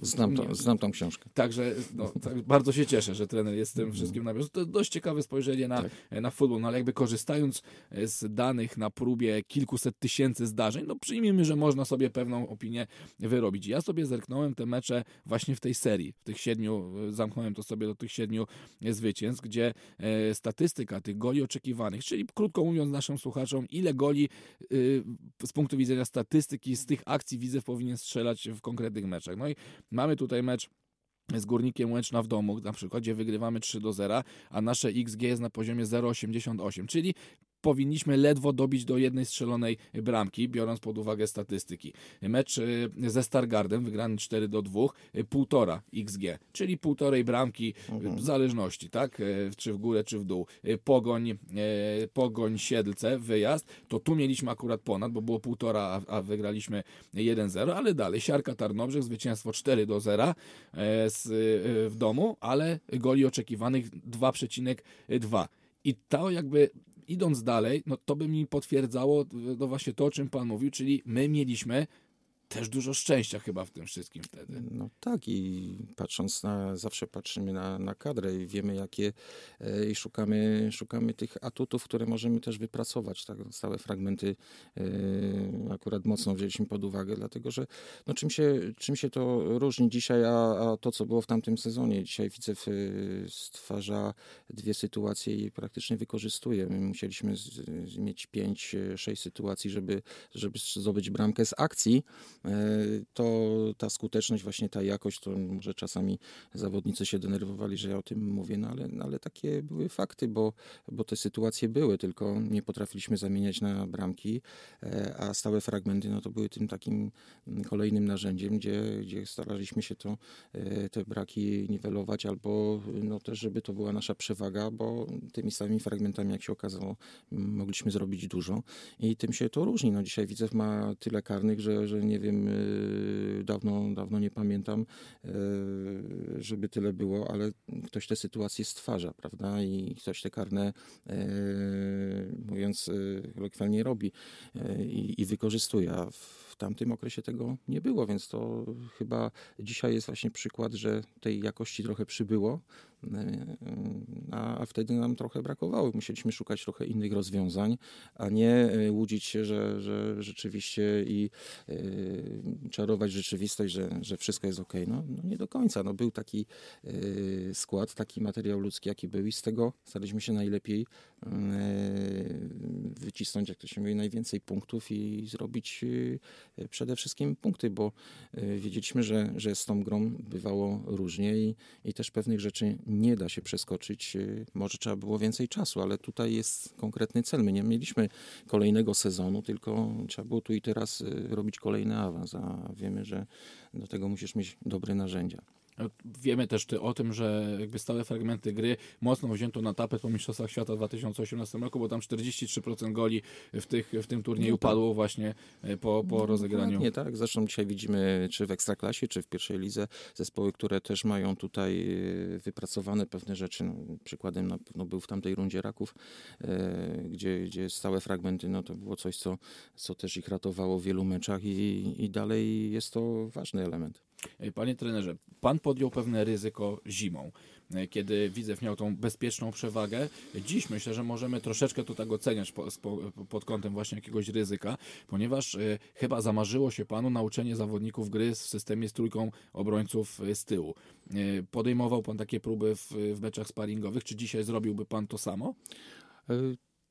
w, Znam, nie- to, znam tą książkę. Także no, tak, bardzo się cieszę, że trener jest Mhm. tym wszystkim na bieżąco. To dość ciekawe spojrzenie na, Tak. na futbol, no ale jakby korzystając z danych na próbie kilkuset tysięcy zdarzeń, no przyjmijmy, że można sobie pewną opinię wyrobić. Ja sobie zerknąłem te mecze właśnie w tej serii, w tych siedmiu, e, zamknąłem to sobie do tych siedmiu e, zwycięstw, gdzie e, statystyka tych goli oczekiwanych, czyli krótko mówiąc naszym słuchaczom, ile goli y, z punktu widzenia statystyki z tych akcji Widzew powinien strzelać w konkretnych meczach. No i mamy tutaj mecz z Górnikiem Łęczna w domu, na przykład, gdzie wygrywamy 3 do 0, a nasze XG jest na poziomie 0,88, czyli powinniśmy ledwo dobić do jednej strzelonej bramki, biorąc pod uwagę statystyki. Mecz y, ze Stargardem, wygrany 4 do 2, y, półtora XG, czyli półtorej bramki y, w zależności, tak? Y, Czy w górę, czy w dół. Pogoń, Pogoń Siedlce, wyjazd, to tu mieliśmy akurat ponad, bo było półtora, a, wygraliśmy 1-0, ale dalej Siarka Tarnobrzeg, zwycięstwo 4 do 0 e, z, y, w domu, ale goli oczekiwanych 2,2. I to jakby idąc dalej, no to by mi potwierdzało no właśnie to, o czym Pan mówił, czyli my mieliśmy też dużo szczęścia chyba w tym wszystkim wtedy. No tak i patrząc na, zawsze patrzymy na, na kadrę i wiemy jakie e, i szukamy, szukamy tych atutów, które możemy też wypracować. Tak, stałe fragmenty e, akurat mocno wzięliśmy pod uwagę, dlatego że no, czym, się, czym się to różni dzisiaj, a, a to co było w tamtym sezonie. Dzisiaj Widzew e, stwarza dwie sytuacje i praktycznie wykorzystuje. My musieliśmy z, mieć pięć, e, sześć sytuacji, żeby, żeby zdobyć bramkę z akcji to ta skuteczność, właśnie ta jakość, to może czasami zawodnicy się denerwowali, że ja o tym mówię, no ale, no ale takie były fakty, bo, bo te sytuacje były, tylko nie potrafiliśmy zamieniać na bramki, e, a stałe fragmenty, no to były tym takim kolejnym narzędziem, gdzie, gdzie staraliśmy się to, e, te braki niwelować, albo no też, żeby to była nasza przewaga, bo tymi samymi fragmentami, jak się okazało, mogliśmy zrobić dużo i tym się to różni. No dzisiaj Widzew ma tyle karnych, że, że nie wiem, yy, dawno, dawno nie pamiętam, yy, żeby tyle było, ale ktoś te sytuacje stwarza, prawda? I ktoś te karne, yy, mówiąc kolokwialnie, robi i, i wykorzystuje. A w tamtym okresie tego nie było, więc to chyba dzisiaj jest właśnie przykład, że tej jakości trochę przybyło, a, wtedy nam trochę brakowało. Musieliśmy szukać trochę innych rozwiązań, a nie yy, łudzić się, że, że rzeczywiście i yy, czarować rzeczywistość, że, że wszystko jest ok. No, no nie do końca. No, był taki yy, skład, taki materiał ludzki, jaki był i z tego staraliśmy się najlepiej wycisnąć, jak to się mówi, najwięcej punktów i zrobić przede wszystkim punkty, bo wiedzieliśmy, że, że z tą grą bywało różnie i, i też pewnych rzeczy nie da się przeskoczyć. Yy, Może trzeba było więcej czasu, ale tutaj jest konkretny cel. My nie mieliśmy kolejnego sezonu, tylko trzeba było tu i teraz y, robić kolejny awans, a wiemy, że do tego musisz mieć dobre narzędzia. Wiemy też ty o tym, że jakby stałe fragmenty gry mocno wzięto na tapet po Mistrzostwach Świata w 2018 roku, bo tam 43% goli w, tych, w tym turnieju No tak. padło właśnie e, po, po rozegraniu. Nie tak. Zresztą dzisiaj widzimy, czy w Ekstraklasie, czy w pierwszej lidze, zespoły, które też mają tutaj y, wypracowane pewne rzeczy. No, przykładem na pewno był w tamtej rundzie Raków, e, gdzie, gdzie stałe fragmenty, no to było coś, co, co też ich ratowało w wielu meczach i, i dalej jest to ważny element. E, Panie trenerze, pan podjął pewne ryzyko zimą, e, kiedy Widzew miał tą bezpieczną przewagę. Dziś myślę, że możemy troszeczkę to tak oceniać pod kątem właśnie jakiegoś ryzyka, ponieważ e, chyba zamarzyło się panu nauczenie zawodników gry w systemie z trójką obrońców z tyłu. Podejmował pan takie próby w, w meczach sparingowych. Czy dzisiaj zrobiłby pan to samo?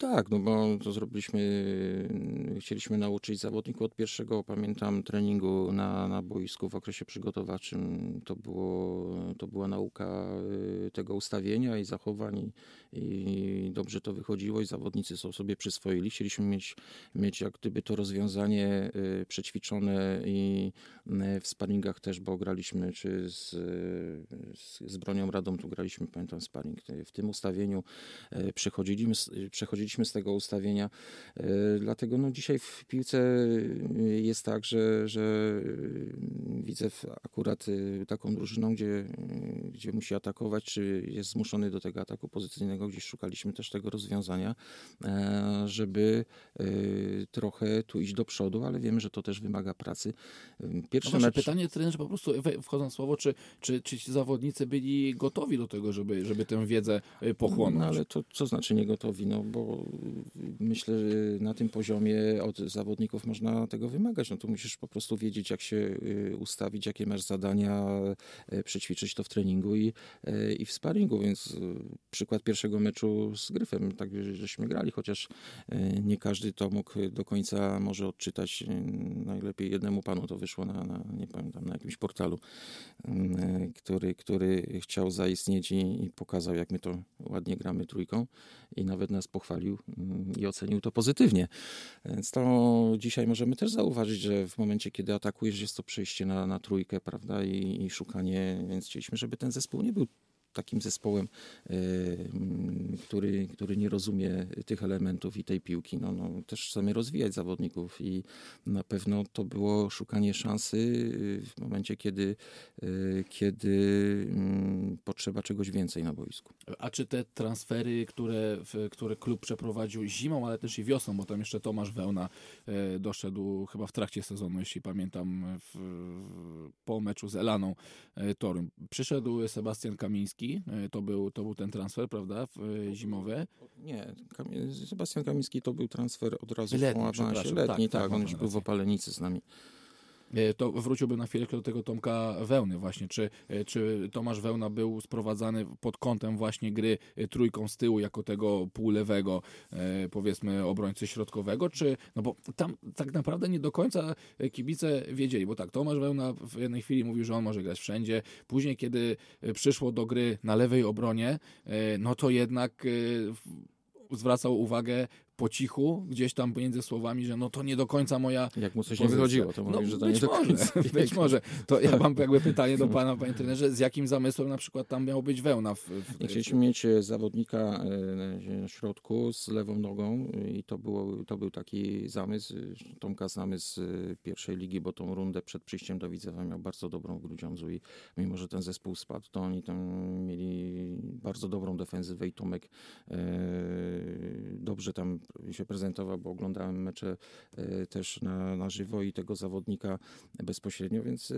Tak, no bo to zrobiliśmy, y, chcieliśmy nauczyć zawodników od pierwszego, pamiętam, treningu na, na boisku w okresie przygotowawczym. To, było, to była nauka y, tego ustawienia i zachowań i, dobrze to wychodziło i zawodnicy są sobie przyswoili. Chcieliśmy mieć, mieć jak gdyby to rozwiązanie y, przećwiczone i y, w sparingach też, bo graliśmy czy z, z, z Bronią Radą, tu graliśmy, pamiętam, sparing. W tym ustawieniu e, przechodziliśmy, przechodziliśmy z tego ustawienia. Dlatego no, dzisiaj w piłce jest tak, że, że widzę akurat taką drużyną, gdzie, gdzie musi atakować, czy jest zmuszony do tego ataku pozycyjnego. Gdzieś szukaliśmy też tego rozwiązania, żeby trochę tu iść do przodu, ale wiemy, że to też wymaga pracy. Pierwsze no mecz... pytanie trenerze po prostu wchodząc w słowo, czy, czy, czy ci zawodnicy byli gotowi do tego, żeby, żeby tę wiedzę y, pochłonąć? No ale to co znaczy nie gotowi? No bo myślę, że na tym poziomie od zawodników można tego wymagać. No to musisz po prostu wiedzieć, jak się y, ustawić, jakie masz zadania, y, przećwiczyć to w treningu i, i w sparingu, więc przykład pierwszego meczu z Gryfem, tak żeśmy grali, chociaż nie każdy to mógł do końca może odczytać. Najlepiej jednemu panu to wyszło na, na nie pamiętam, na jakimś portalu, mm, który, który chciał zaistnieć i, i pokazał, jak my to ładnie gramy trójką i nawet nas pochwalił mm, i ocenił to pozytywnie. Więc to dzisiaj możemy też zauważyć, że w momencie, kiedy atakujesz, jest to przejście na, na trójkę, prawda, i, i szukanie, więc chcieliśmy, żeby ten zespół nie był takim zespołem, e, który, który nie rozumie tych elementów i tej piłki. No, no, też chcemy rozwijać zawodników i na pewno to było szukanie szansy e, w momencie, kiedy, e, kiedy mm, potrzeba czegoś więcej na boisku. A czy te transfery, które, które klub przeprowadził zimą, ale też i wiosną, bo tam jeszcze Tomasz Wełna doszedł chyba w trakcie sezonu, jeśli pamiętam, w, po meczu z Elaną Torun. Przyszedł Sebastian Kamiński, Kamiński, e, to był, to był ten transfer, prawda, e, zimowy? Nie, Sebastian Kamiński to był transfer od razu letni, po awansie. Letni, tak, tak, tak on już był w Opalenicy z nami. E, to wróciłbym na chwilę do tego Tomka Wełny właśnie. Czy, e, czy Tomasz Wełna był sprowadzany pod kątem właśnie gry e, trójką z tyłu jako tego półlewego powiedzmy obrońcy środkowego, czy no bo tam tak naprawdę nie do końca kibice wiedzieli, bo tak, Tomasz Wełna w jednej chwili mówił, że on może grać wszędzie, później kiedy przyszło do gry na lewej obronie, no to jednak zwracał uwagę po cichu, gdzieś tam między słowami, że no to nie do końca moja Jak mu coś pozycja. nie wychodziło, to no, że to być nie do końca. Być może. To ja mam jakby pytanie do pana, panie trenerze, z jakim zamysłem na przykład tam miał być wełna? W, w Chcieliśmy mieć e, zawodnika na środku z lewą nogą i to, było, to był taki zamysł. Tomka znamy z e, pierwszej ligi, bo tą rundę przed przyjściem do Widzewa miał bardzo dobrą w Grudziądzu i mimo, że ten zespół spadł, to oni tam mieli bardzo dobrą defensywę i Tomek e, dobrze tam się prezentował, bo oglądałem mecze e, też na, na żywo i tego zawodnika bezpośrednio, więc e,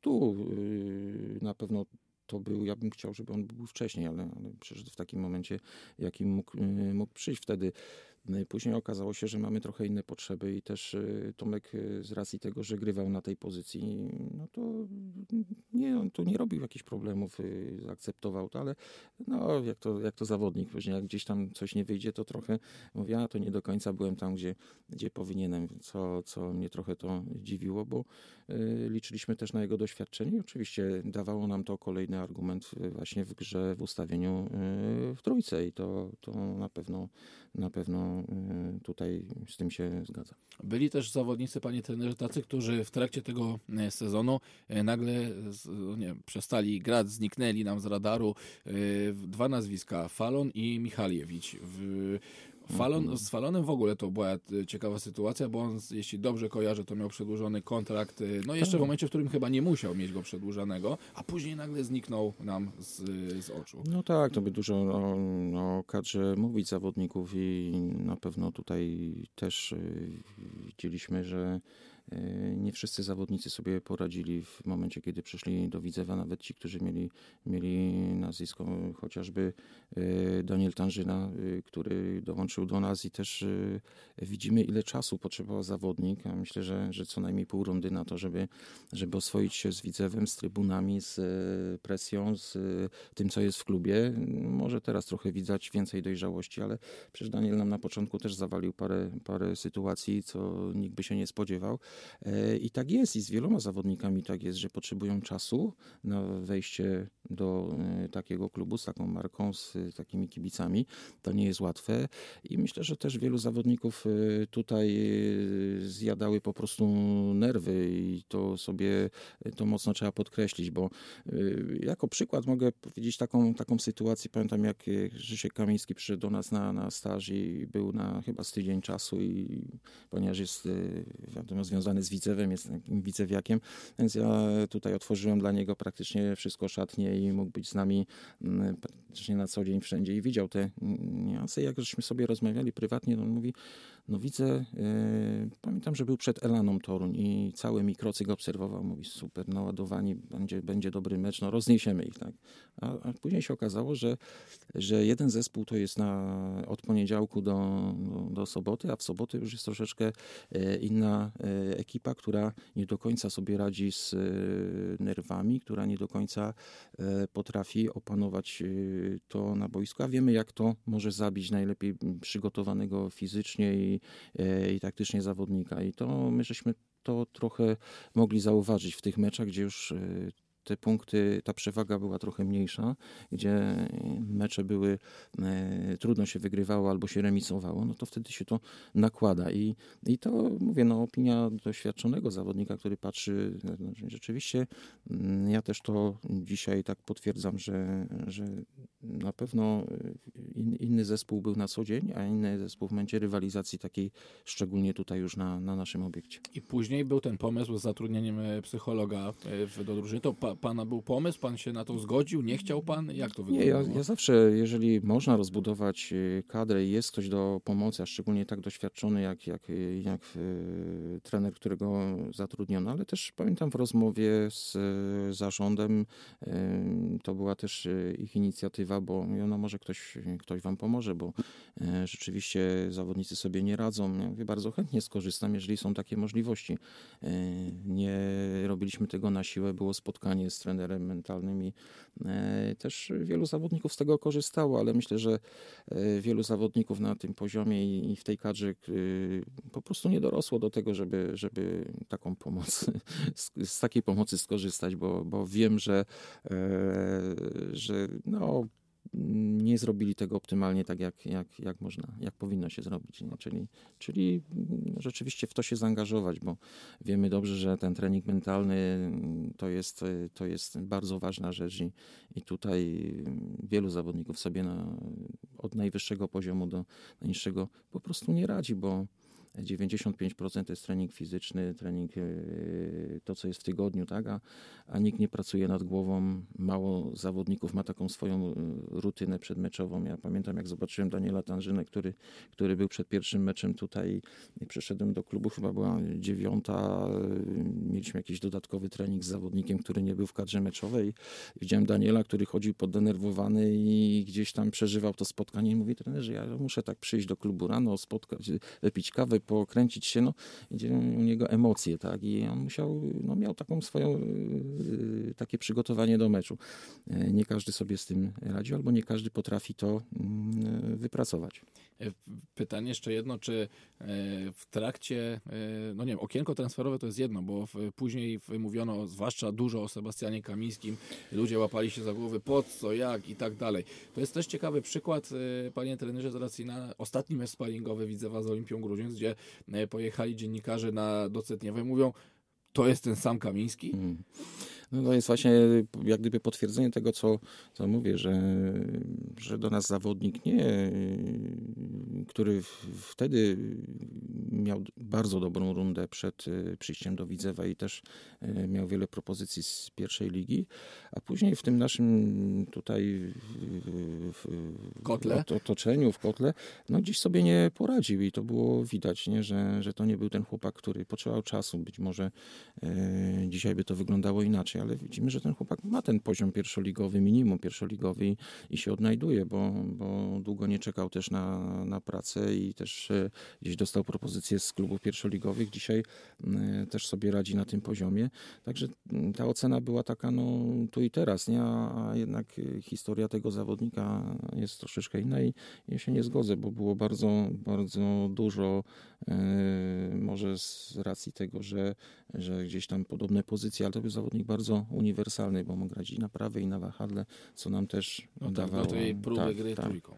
tu e, na pewno to był, ja bym chciał, żeby on był wcześniej, ale, ale w takim momencie, jakim mógł, mógł przyjść wtedy. Później okazało się, że mamy trochę inne potrzeby i też y, Tomek y, z racji tego, że grywał na tej pozycji, no to nie, on tu nie robił jakichś problemów, y, zaakceptował to, ale no jak to, jak to zawodnik, później jak gdzieś tam coś nie wyjdzie, to trochę mówię, a to nie do końca byłem tam, gdzie, gdzie powinienem, co, co mnie trochę to dziwiło, bo liczyliśmy też na jego doświadczenie i oczywiście dawało nam to kolejny argument właśnie w grze, w ustawieniu w trójce i to, to na pewno na pewno tutaj z tym się zgadza. Byli też zawodnicy, panie trenerze, tacy, którzy w trakcie tego e, sezonu e, nagle no nie, przestali grać, zniknęli nam z radaru. Dwa nazwiska, Falon i Michaliewicz. Falon, mhm. z Falonem w ogóle to była ciekawa sytuacja, bo on, jeśli dobrze kojarzę, to miał przedłużony kontrakt, no jeszcze w tak. momencie, w którym chyba nie musiał mieć go przedłużanego, a później nagle zniknął nam z, z oczu. No tak, to by dużo o, o kadrze mówić zawodników i na pewno tutaj też y, widzieliśmy, że E, nie wszyscy zawodnicy sobie poradzili w momencie, kiedy przyszli do Widzewa, nawet ci, którzy mieli, mieli nazwisko, chociażby e, Daniel Tanżyna, e, który dołączył do nas i też widzimy, ile czasu potrzebował zawodnik. Ja myślę, że, że co najmniej pół rundy na to, żeby, żeby oswoić się z Widzewem, z trybunami, z presją, z tym, co jest w klubie. Może teraz trochę widać więcej dojrzałości, ale przecież Daniel nam na początku też zawalił parę, parę sytuacji, co nikt by się nie spodziewał. E, I tak jest i z wieloma zawodnikami tak jest, że potrzebują czasu na wejście do e, takiego klubu z taką marką, z e, takimi kibicami. To nie jest łatwe i myślę, że też wielu zawodników tutaj zjadały po prostu nerwy i to sobie to mocno trzeba podkreślić, bo jako przykład mogę powiedzieć taką, taką sytuację. Pamiętam jak Krzysiek Kamiński przyszedł do nas na, na staż i był na chyba z tydzień czasu i ponieważ jest wiadomo związany z Widzewem, jest takim widzewiakiem, więc ja tutaj otworzyłem dla niego praktycznie wszystko szatnie i mógł być z nami mm, praktycznie na co dzień wszędzie i widział te mm, niuanse. Jak żeśmy sobie rozmawiali prywatnie, on mówi, no widzę, e, pamiętam, że był przed Elaną Toruń i cały mikrocyk obserwował, mówi super, naładowani, będzie, będzie dobry mecz, no rozniesiemy ich, tak. A, a później się okazało, że, że jeden zespół to jest na, od poniedziałku do, do, do soboty, a w sobotę już jest troszeczkę e, inna e, ekipa, która nie do końca sobie radzi z e, nerwami, która nie do końca e, potrafi opanować e, to na boisku, a wiemy jak to może zabić najlepiej przygotowanego fizycznie i, i taktycznie zawodnika. I to my żeśmy to trochę mogli zauważyć w tych meczach, gdzie już te punkty, ta przewaga była trochę mniejsza, gdzie e, mecze były, e, trudno się wygrywało albo się remisowało, no to wtedy się to nakłada. I, i to, mówię, no, opinia doświadczonego zawodnika, który patrzy, rzeczywiście mm, ja też to dzisiaj tak potwierdzam, że, że na pewno e, in, inny zespół był na co dzień, a inny zespół w momencie rywalizacji takiej, szczególnie tutaj już na, na naszym obiekcie. I później był ten pomysł z zatrudnieniem e, psychologa e, w, do drużyny. To pa, pana był pomysł? Pan się na to zgodził? Nie chciał pan? Jak to Nie, ja, wyglądało? ja zawsze, jeżeli można rozbudować y, kadrę i jest ktoś do pomocy, a szczególnie tak doświadczony jak, jak, y, jak y, trener, którego zatrudniono, ale też pamiętam w rozmowie z y, zarządem, y, to była też y, ich inicjatywa, bo mówią, no może ktoś, ktoś wam pomoże, bo y, rzeczywiście zawodnicy sobie nie radzą. Ja mówię, bardzo chętnie skorzystam, jeżeli są takie możliwości. Y, Nie robiliśmy tego na siłę, było spotkanie z trenerem mentalnym i e, też wielu zawodników z tego korzystało, ale myślę, że e, wielu zawodników na tym poziomie i w tej kadrze po prostu nie dorosło do tego, żeby, żeby taką pomoc, z, takiej pomocy skorzystać, bo, bo wiem, że, e, że no, nie zrobili tego optymalnie tak, jak, jak, jak można, jak powinno się zrobić. Nie? Czyli, czyli mm, rzeczywiście w to się zaangażować, bo wiemy dobrze, że ten trening mentalny mm, to jest, y, to jest bardzo ważna rzecz i, i tutaj mm, wielu zawodników sobie na, od najwyższego poziomu do najniższego po prostu nie radzi, bo 95% to jest trening fizyczny, trening yy, to, co jest w tygodniu, tak? a, a nikt nie pracuje nad głową. Mało zawodników ma taką swoją yy, rutynę przedmeczową. Ja pamiętam, jak zobaczyłem Daniela Tanżynę, który, który był przed pierwszym meczem tutaj i przyszedłem do klubu, chyba była dziewiąta. yy, Mieliśmy jakiś dodatkowy trening z zawodnikiem, który nie był w kadrze meczowej. Widziałem Daniela, który chodził poddenerwowany i gdzieś tam przeżywał to spotkanie i mówi trenerze, ja muszę tak przyjść do klubu rano, spotkać, wypić kawę, pokręcić się, no, idzie u niego emocje, tak, i on musiał, no, miał taką swoją, yy, takie przygotowanie do meczu. Yy, Nie każdy sobie z tym radzi, albo nie każdy potrafi to yy, wypracować. E, Pytanie jeszcze jedno, czy e, w trakcie, e, no nie wiem, okienko transferowe to jest jedno, bo później mówiono zwłaszcza dużo o Sebastianie Kamińskim, ludzie łapali się za głowy, po co, jak i tak dalej. To jest też ciekawy przykład, panie trenerze, z racji na ostatni mecz sparingowy Widzewa z Olimpią Grudziądz, gdzie pojechali dziennikarze na Docetniewo i mówią, to jest ten sam Kamiński? Mm. No to jest właśnie jak gdyby potwierdzenie tego, co, co mówię, że, że do nas zawodnik nie, który wtedy miał bardzo dobrą rundę przed e, przyjściem do Widzewa i też e, miał wiele propozycji z pierwszej ligi, a później w tym naszym tutaj w, Kotle? otoczeniu, w kotle, no gdzieś sobie nie poradził i to było widać, nie? Że, że to nie był ten chłopak, który potrzebował czasu. Być może e, dzisiaj by to wyglądało inaczej, ale widzimy, że ten chłopak ma ten poziom pierwszoligowy, minimum pierwszoligowy i, i się odnajduje, bo, bo długo nie czekał też na, na pracę i też e, gdzieś dostał propozycje z klubów pierwszoligowych. Dzisiaj e, też sobie radzi na tym poziomie. Także mm, ta ocena była taka no, tu i teraz, nie? A, jednak e, historia tego zawodnika jest troszeczkę inna i ja się nie zgodzę, bo było bardzo, bardzo dużo może z racji tego, że, że gdzieś tam podobne pozycje, ale to był zawodnik bardzo uniwersalny, bo mógł grać i na prawej i na wahadle, co nam też No tak, dawało. do tej próby tak, gry tak. trójką.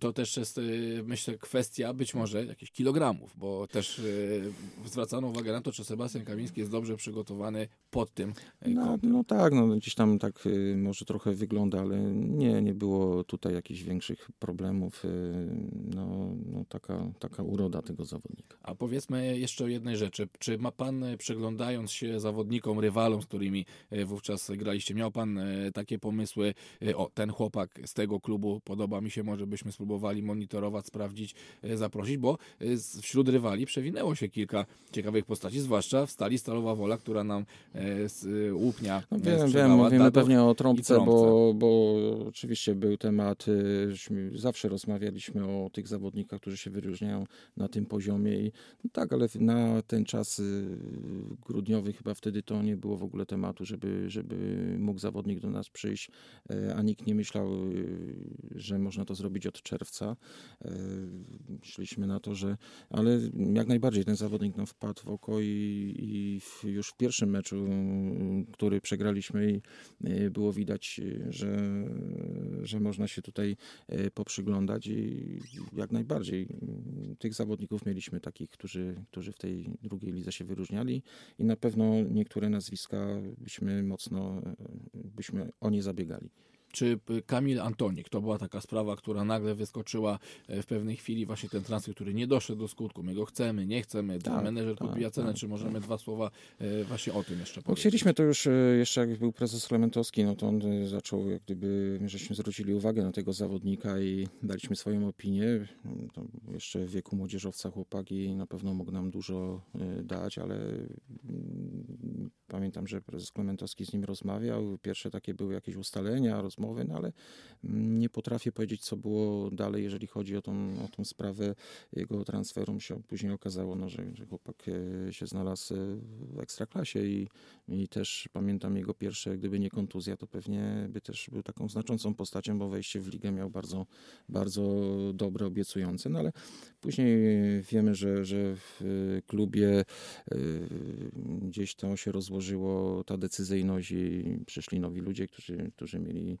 To też jest, y, myślę, kwestia być może jakichś kilogramów, bo też y, zwracano uwagę na to, czy Sebastian Kamiński jest dobrze przygotowany pod tym y, No, kątem. no tak, no, gdzieś tam tak może trochę wygląda, ale nie, nie było tutaj jakichś większych problemów. No, no taka, taka uroda tego zawodnika. A powiedzmy jeszcze o jednej rzeczy. Czy ma pan, przyglądając się zawodnikom, rywalom, z którymi wówczas graliście, miał pan takie pomysły, o, ten chłopak z tego klubu podoba mi się, może byśmy spróbowali monitorować, sprawdzić, y, zaprosić, bo z- wśród rywali przewinęło się kilka ciekawych postaci, zwłaszcza w stali Stalowa Wola, która nam y, z Łupnia No wiem, wiem, mówimy pewnie o trąbce, trąbce. Bo, bo oczywiście był temat, zawsze rozmawialiśmy o tych zawodnikach, którzy się wyróżniają na tym poziomie i no tak, ale na ten czas grudniowy chyba wtedy to nie było w ogóle tematu, żeby, żeby mógł zawodnik do nas przyjść, a nikt nie myślał, że można to zrobić od czerwca. Y, Szliśmy na to, że ale jak najbardziej ten zawodnik nam wpadł w oko i, i w, już w pierwszym meczu, który przegraliśmy, i, y, było widać, y, że, że można się tutaj poprzyglądać i jak najbardziej tych zawodników mieliśmy takich, którzy, którzy w tej drugiej lidze się wyróżniali i na pewno niektóre nazwiska byśmy mocno byśmy o nie zabiegali. Czy y, Kamil Antonik, to była taka sprawa, która nagle wyskoczyła e, w pewnej chwili, właśnie ten transfer, który nie doszedł do skutku. My go chcemy, nie chcemy, Tak, menedżer tak, kupiła cenę, tak, czy możemy dwa słowa e, właśnie o tym jeszcze No, powiedzieć? chcieliśmy to już e, jeszcze jak był prezes Klementowski, no to on zaczął jak gdyby, żeśmy zwrócili uwagę na tego zawodnika i daliśmy swoją opinię. To jeszcze w wieku młodzieżowca chłopak i na pewno mógł nam dużo dać, ale mm, pamiętam, że prezes Klementowski z nim rozmawiał. Pierwsze takie były jakieś ustalenia, rozmowy, no ale nie potrafię powiedzieć, co było dalej, jeżeli chodzi o tą, o tą sprawę jego transferu. Się później okazało, no, że, że chłopak e, się znalazł e, w ekstraklasie i, i też pamiętam jego pierwsze, gdyby nie kontuzja, to pewnie by też był taką znaczącą postacią, bo wejście w ligę miał bardzo, bardzo dobre, obiecujące. No ale później wiemy, że, że w e, klubie gdzieś to się rozłożyło, ta decyzyjność i przyszli nowi ludzie, którzy, którzy mieli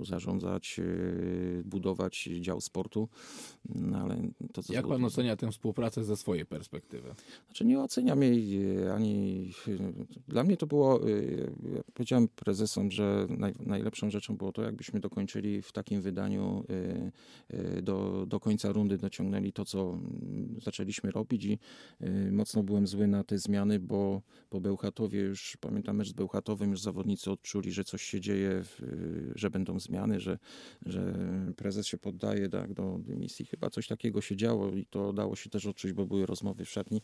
zarządzać, e, budować dział sportu. No ale to co Jak pan ocenia tę współpracę ze swojej perspektywy? Znaczy nie oceniam jej e, ani. Dla mnie to było. e, Ja powiedziałem prezesom, że naj, najlepszą rzeczą było to, jakbyśmy dokończyli w takim wydaniu do, do końca rundy, dociągnęli to, co mm, zaczęliśmy robić i mocno byłem zły na te zmiany, bo po Bełchatowie już, pamiętam mecz z Bełchatowym, już zawodnicy odczuli, że coś się dzieje, że będą zmiany, że, że prezes się poddaje tak, do dymisji. Chyba coś takiego się działo i to dało się też odczuć, bo były rozmowy w szatni.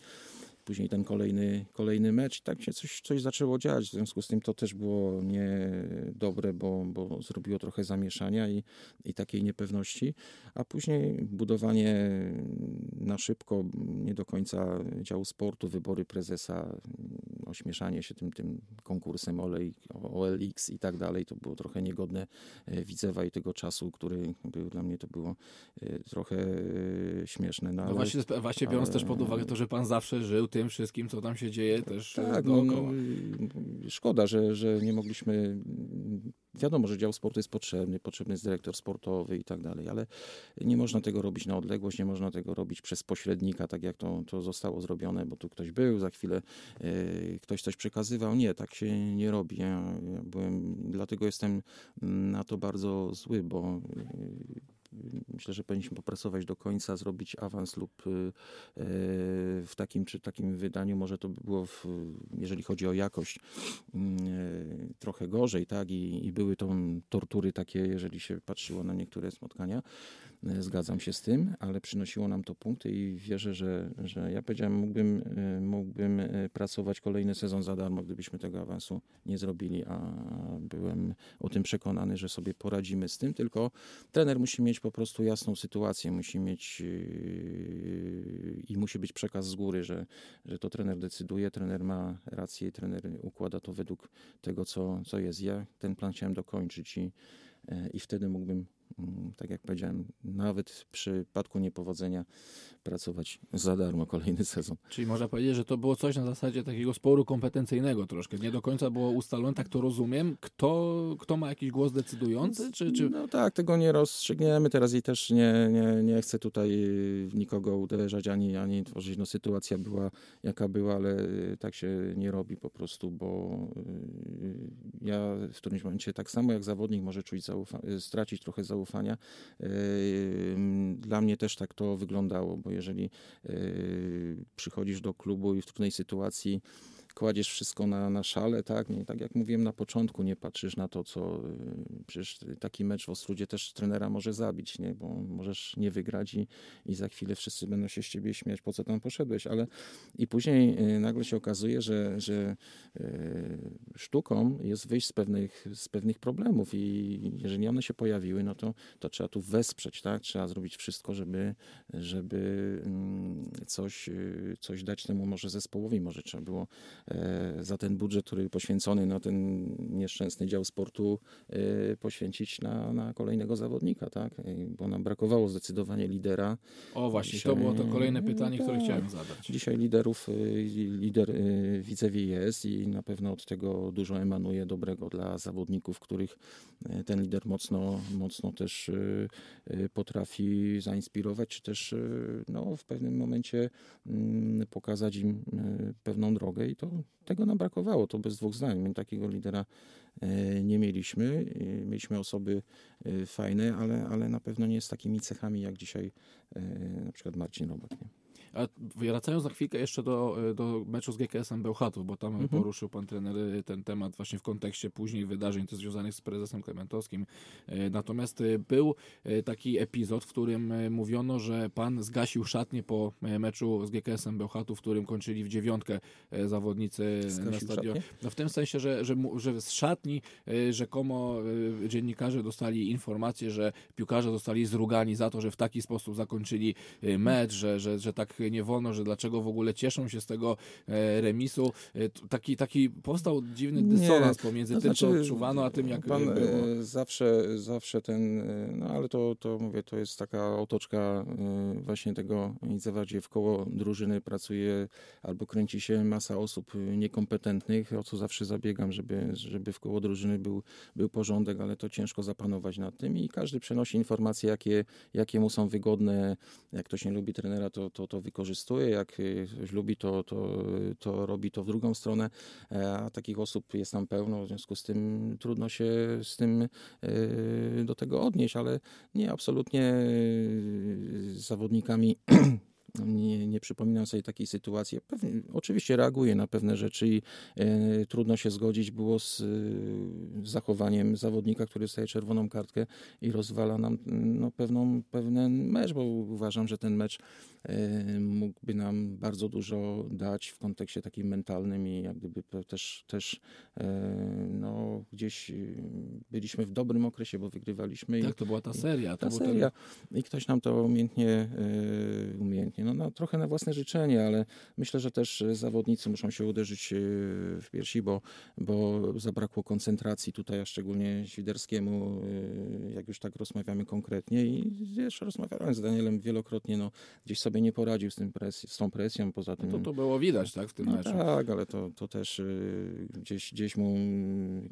Później ten kolejny, kolejny mecz i tak się coś, coś zaczęło dziać. W związku z tym to też było niedobre, bo, bo zrobiło trochę zamieszania i, i takiej niepewności. A później budowanie na szybko, nie do końca działu sportu, wybory prezesa, ośmieszanie się tym, tym konkursem olej, OLX i tak dalej, to było trochę niegodne e, Widzewa i tego czasu, który był dla mnie to było e, trochę e, śmieszne. No, No ale- właśnie, właśnie biorąc ale- też pod uwagę to, że pan zawsze żył tym wszystkim, co tam się dzieje też e, Tak, no, no, dookoła. szkoda, że, że nie mogliśmy. Wiadomo, że dział sportu jest potrzebny, potrzebny jest dyrektor sportowy i tak dalej, ale nie można tego robić na odległość, nie można tego robić przez pośrednika, tak jak to, to zostało zrobione, bo tu ktoś był, za chwilę e, ktoś coś przekazywał. Nie, tak się nie robi. Ja, ja byłem, dlatego jestem na to bardzo zły, bo e, myślę, że powinniśmy popracować do końca, zrobić awans lub y, y, w takim czy takim wydaniu może to by było, w, jeżeli chodzi o jakość, y, trochę gorzej, tak? I, I były to tortury takie, jeżeli się patrzyło na niektóre spotkania. Y, Zgadzam się z tym, ale przynosiło nam to punkty i wierzę, że, że ja powiedziałem, mógłbym, y, mógłbym y, pracować kolejny sezon za darmo, gdybyśmy tego awansu nie zrobili, a byłem o tym przekonany, że sobie poradzimy z tym, tylko trener musi mieć po prostu jasną sytuację, musi mieć i musi być przekaz z góry, że, że to trener decyduje, trener ma rację, trener układa to według tego, co, co jest. Ja ten plan chciałem dokończyć i, e, i wtedy mógłbym, tak jak powiedziałem, nawet w przypadku niepowodzenia pracować za darmo kolejny sezon. Czyli można powiedzieć, że to było coś na zasadzie takiego sporu kompetencyjnego troszkę. Nie do końca było ustalone, tak to rozumiem. Kto, kto ma jakiś głos decydujący? Czy, czy... No tak, tego nie rozstrzygniemy teraz i też nie, nie, nie chcę tutaj w nikogo uderzać ani, ani tworzyć. No, sytuacja była jaka była, ale tak się nie robi po prostu, bo y, ja w którymś momencie tak samo jak zawodnik może czuć stracić trochę zaufania. Y, Dla mnie też tak to wyglądało, bo jeżeli y, przychodzisz do klubu i w trudnej sytuacji kładziesz wszystko na, na szale, tak? Nie, tak jak mówiłem na początku, nie patrzysz na to, co y, przecież taki mecz w Ostrudzie też trenera może zabić, nie? Bo możesz nie wygrać i, i za chwilę wszyscy będą się z ciebie śmiać, po co tam poszedłeś, ale i później y, nagle się okazuje, że, że y, sztuką jest wyjść z pewnych, z pewnych problemów i jeżeli one się pojawiły, no to, to trzeba tu wesprzeć, tak? Trzeba zrobić wszystko, żeby, żeby mm, coś, coś dać temu może zespołowi, może trzeba było za ten budżet, który poświęcony na ten nieszczęsny dział sportu e, poświęcić na, na kolejnego zawodnika, tak? E, Bo nam brakowało zdecydowanie lidera. O właśnie, Dzisiaj- to było to kolejne no pytanie, które tak. chciałem zadać. Dzisiaj liderów, y, lider y, Widzewie jest i na pewno od tego dużo emanuje dobrego dla zawodników, których y, ten lider mocno, mocno też potrafi zainspirować, czy też no, w pewnym momencie mm, pokazać im pewną drogę i to tego nam brakowało, to bez dwóch zdań. My takiego lidera y, nie mieliśmy. Y, Mieliśmy osoby y, fajne, ale, ale na pewno nie z takimi cechami jak dzisiaj na przykład Marcin Robak. Nie? A wracając na chwilkę jeszcze do, do meczu z GKS-em Bełchatów, bo tam Mhm. poruszył pan trener y, ten temat właśnie w kontekście później wydarzeń związanych z prezesem Klementowskim. Y, Natomiast był taki epizod, w którym mówiono, że pan zgasił szatnię po meczu z GKS-em Bełchatów, w którym kończyli w dziewiątkę zawodnicy na Zgasił stadionie. szatnię? No w tym sensie, że, że, że z szatni rzekomo dziennikarze dostali informację, że piłkarze zostali zrugani za to, że w taki sposób zakończyli mecz, że, że, że tak nie wolno, że dlaczego w ogóle cieszą się z tego e, remisu. E, Taki, taki powstał dziwny Nie, dysonans pomiędzy to tym, co znaczy, odczuwano, a tym, jak pan było. e, zawsze, zawsze ten, no ale to, to mówię, to jest taka otoczka właśnie tego Idzewa, gdzie w koło drużyny pracuje albo kręci się masa osób niekompetentnych, o co zawsze zabiegam, żeby, żeby w koło drużyny był, był porządek, ale to ciężko zapanować nad tym i każdy przenosi informacje, jakie, jakie mu są wygodne. Jak ktoś nie lubi trenera, to, to, to wykorzystuje, jak ktoś lubi, to, to, to robi to w drugą stronę, E, a takich osób jest tam pełno, w związku z tym trudno się z tym e, do tego odnieść, ale nie, absolutnie z zawodnikami nie, nie przypominam sobie takiej sytuacji. Pewnie, oczywiście reaguję na pewne rzeczy i e, trudno się zgodzić było z, e, zachowaniem zawodnika, który dostaje czerwoną kartkę i rozwala nam no, pewną, pewien mecz, bo uważam, że ten mecz e, mógłby nam bardzo dużo dać w kontekście takim mentalnym i jak gdyby też, też no, gdzieś byliśmy w dobrym okresie, bo wygrywaliśmy i Tak, to była ta seria. To ta seria. I ktoś nam to umiejętnie, e, no, no, trochę na własne życzenie, ale myślę, że też e, zawodnicy muszą się uderzyć e, w piersi, bo, bo zabrakło koncentracji tutaj, a szczególnie Świderskiemu, e, jak już tak rozmawiamy konkretnie i wiesz, rozmawiałem z Danielem wielokrotnie, no, gdzieś sobie nie poradził z, tym presj- z tą presją, poza tym... ten, to, to było widać tak, w tym No meczu. tak, ale to, to też gdzieś, gdzieś mu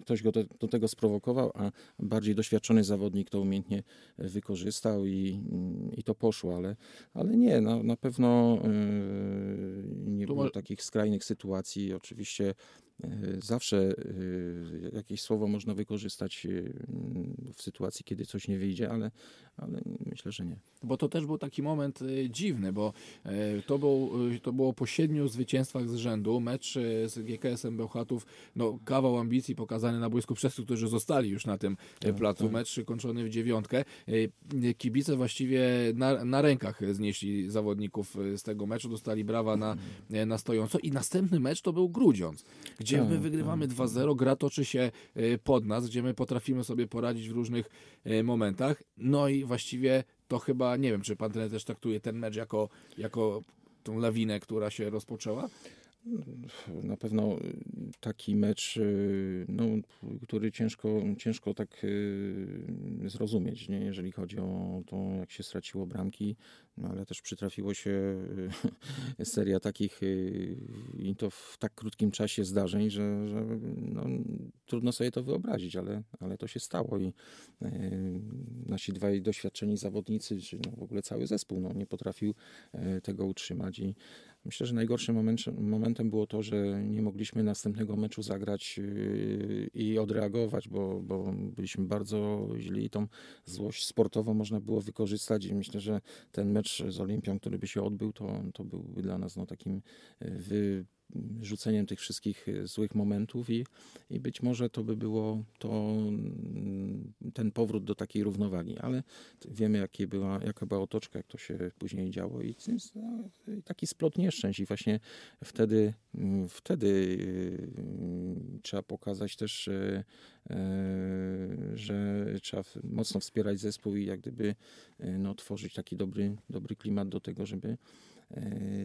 ktoś go do, do tego sprowokował, a bardziej doświadczony zawodnik to umiejętnie wykorzystał i, i to poszło, ale, ale nie, na, na pewno y, nie było takich skrajnych sytuacji. Oczywiście y, zawsze y, jakieś słowo można wykorzystać w sytuacji, kiedy coś nie wyjdzie, ale, ale myślę, że nie. Bo to też był taki moment y, dziwny, bo e, to, był, y, to było po siedmiu zwycięstwach z rzędu. Mecz y, z GKS-em Bełchatów, no kawał ambicji pokazany na błysku przez tych, którzy zostali już na tym Tak, placu. tak. Mecz kończony w dziewiątkę. Kibice właściwie na, na rękach znieśli zawodników z tego meczu, dostali brawa na, e, na stojąco i następny mecz to był Grudziądz, gdzie Tak, my wygrywamy 2-0, gra toczy się pod nas, gdzie my potrafimy sobie poradzić w różnych momentach. No i właściwie to chyba, nie wiem, czy pan trener też traktuje ten mecz jako, jako tą lawinę, która się rozpoczęła? Na pewno y, taki mecz, y, no, który ciężko, ciężko tak y, zrozumieć, nie? jeżeli chodzi o to, jak się straciło bramki, no, ale też przytrafiło się seria takich i to w tak krótkim czasie zdarzeń, że, że no, trudno sobie to wyobrazić, ale, ale to się stało i nasi dwaj doświadczeni zawodnicy, czy no, w ogóle cały zespół no, nie potrafił tego utrzymać i Myślę, że najgorszym moment, momentem było to, że nie mogliśmy następnego meczu zagrać yy, i odreagować, bo, bo byliśmy bardzo źli i tą złość sportową można było wykorzystać. I myślę, że ten mecz z Olimpią, który by się odbył, to, to byłby dla nas no, takim yy, wyrzuceniem tych wszystkich yy, złych momentów i, i być może to by było to, mm, ten powrót do takiej równowagi, ale wiemy jakie była, jaka była otoczka, jak to się później działo i no, taki splot nieszczęść i właśnie wtedy, mm, wtedy mm, trzeba pokazać też, e, że trzeba mocno wspierać zespół i jak gdyby no, tworzyć taki dobry, dobry klimat do tego, żeby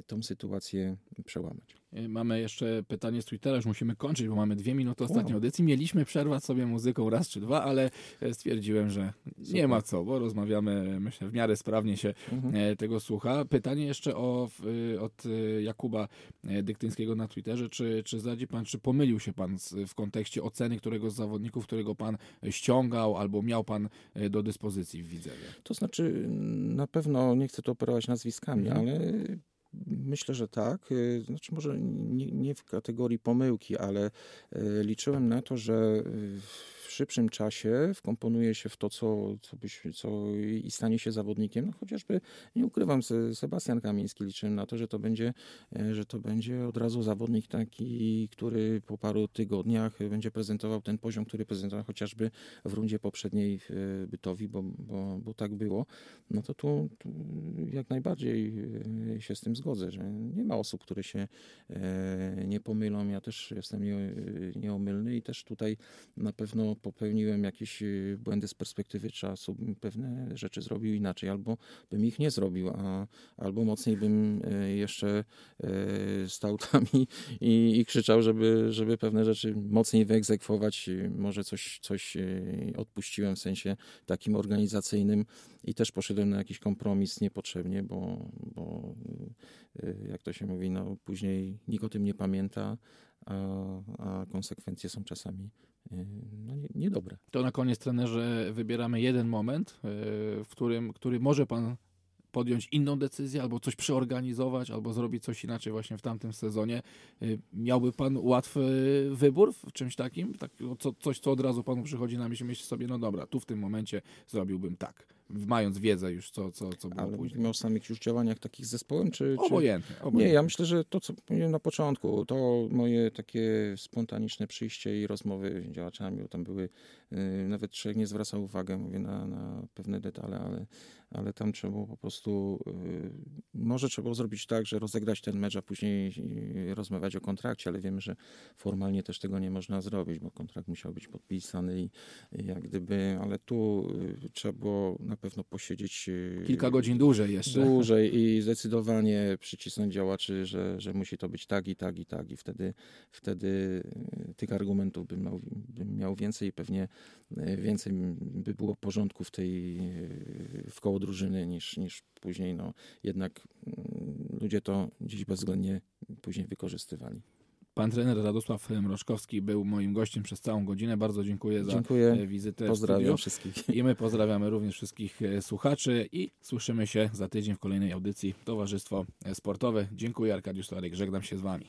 tą sytuację przełamać. E, Mamy jeszcze pytanie z Twittera, już musimy kończyć, bo mamy dwie minuty ostatniej Wow. audycji. Mieliśmy przerwać sobie muzyką raz czy dwa, ale e, stwierdziłem, że nie ma co, bo rozmawiamy, myślę, w miarę sprawnie się Mhm. e, tego słucha. Pytanie jeszcze o, od Jakuba Dyktyńskiego na Twitterze. Czy, czy zdradzi pan, czy pomylił się pan w kontekście oceny któregoś z zawodników, którego pan ściągał albo miał pan do dyspozycji w Widzewie? To znaczy, na pewno nie chcę to operować nazwiskami, Mhm. ale myślę, że tak. Y, Znaczy, może nie, nie w kategorii pomyłki, ale y, liczyłem na to, że y, szybszym czasie wkomponuje się w to, co, co, byś, co i stanie się zawodnikiem. No, chociażby, nie ukrywam, Se- Sebastian Kamiński liczyłem na to, że to będzie, e, że to będzie od razu zawodnik taki, który po paru tygodniach będzie prezentował ten poziom, który prezentował chociażby w rundzie poprzedniej w Bytowi, bo, bo, bo tak było, no to tu, tu jak najbardziej e, się z tym zgodzę, że nie ma osób, które się e, nie pomylą. Ja też jestem nie, nieomylny i też tutaj na pewno popełniłem jakieś e, błędy z perspektywy czasu. Bym Pewne rzeczy zrobił inaczej, albo bym ich nie zrobił, a, albo mocniej bym e, jeszcze e, stał tam i, i, i krzyczał, żeby, żeby pewne rzeczy mocniej wyegzekwować. Może coś, coś odpuściłem w sensie takim organizacyjnym i też poszedłem na jakiś kompromis niepotrzebnie, bo, bo y, jak to się mówi, no później nikt o tym nie pamięta, a, a konsekwencje są czasami y, no, nie- niedobre. To na koniec, trenerze, wybieramy jeden moment, e, w którym, który może pan podjąć inną decyzję, albo coś przeorganizować, albo zrobić coś inaczej właśnie w tamtym sezonie. E, Miałby pan łatwy wybór w czymś takim? Tak, co, coś, co od razu panu przychodzi na myśl, myśli sobie, no dobra, tu w tym momencie zrobiłbym tak, mając wiedzę już, co, co, co było Ale później. o samych już działaniach takich z zespołem, czy... czy... Obojętnie. Nie, ja myślę, że to, co powiedziałem na początku, to moje takie spontaniczne przyjście i rozmowy z działaczami, bo tam były, y, nawet człowiek nie zwracał uwagi, mówię, na, na pewne detale, ale, ale tam trzeba było po prostu, y, może trzeba było zrobić tak, że rozegrać ten mecz, a później y, rozmawiać o kontrakcie, ale wiemy, że formalnie też tego nie można zrobić, bo kontrakt musiał być podpisany i i jak gdyby, ale tu y, trzeba było pewno posiedzieć y, Kilka godzin dłużej jeszcze. dłużej i zdecydowanie przycisnąć działaczy, że, że musi to być tak i tak i tak i wtedy, wtedy y, tych argumentów bym miał, bym miał więcej i pewnie y, więcej by było porządku w tej w koło drużyny niż, niż później no jednak mm, ludzie to gdzieś bezwzględnie później wykorzystywali. Pan trener Radosław Mroczkowski był moim gościem przez całą godzinę. Bardzo dziękuję za Dziękuję. e, wizytę Pozdrawiam wszystkich. I my pozdrawiamy również wszystkich e, słuchaczy i słyszymy się za tydzień w kolejnej audycji Towarzystwo Sportowe. Dziękuję, Arkadiusz Starek, żegnam się z Wami.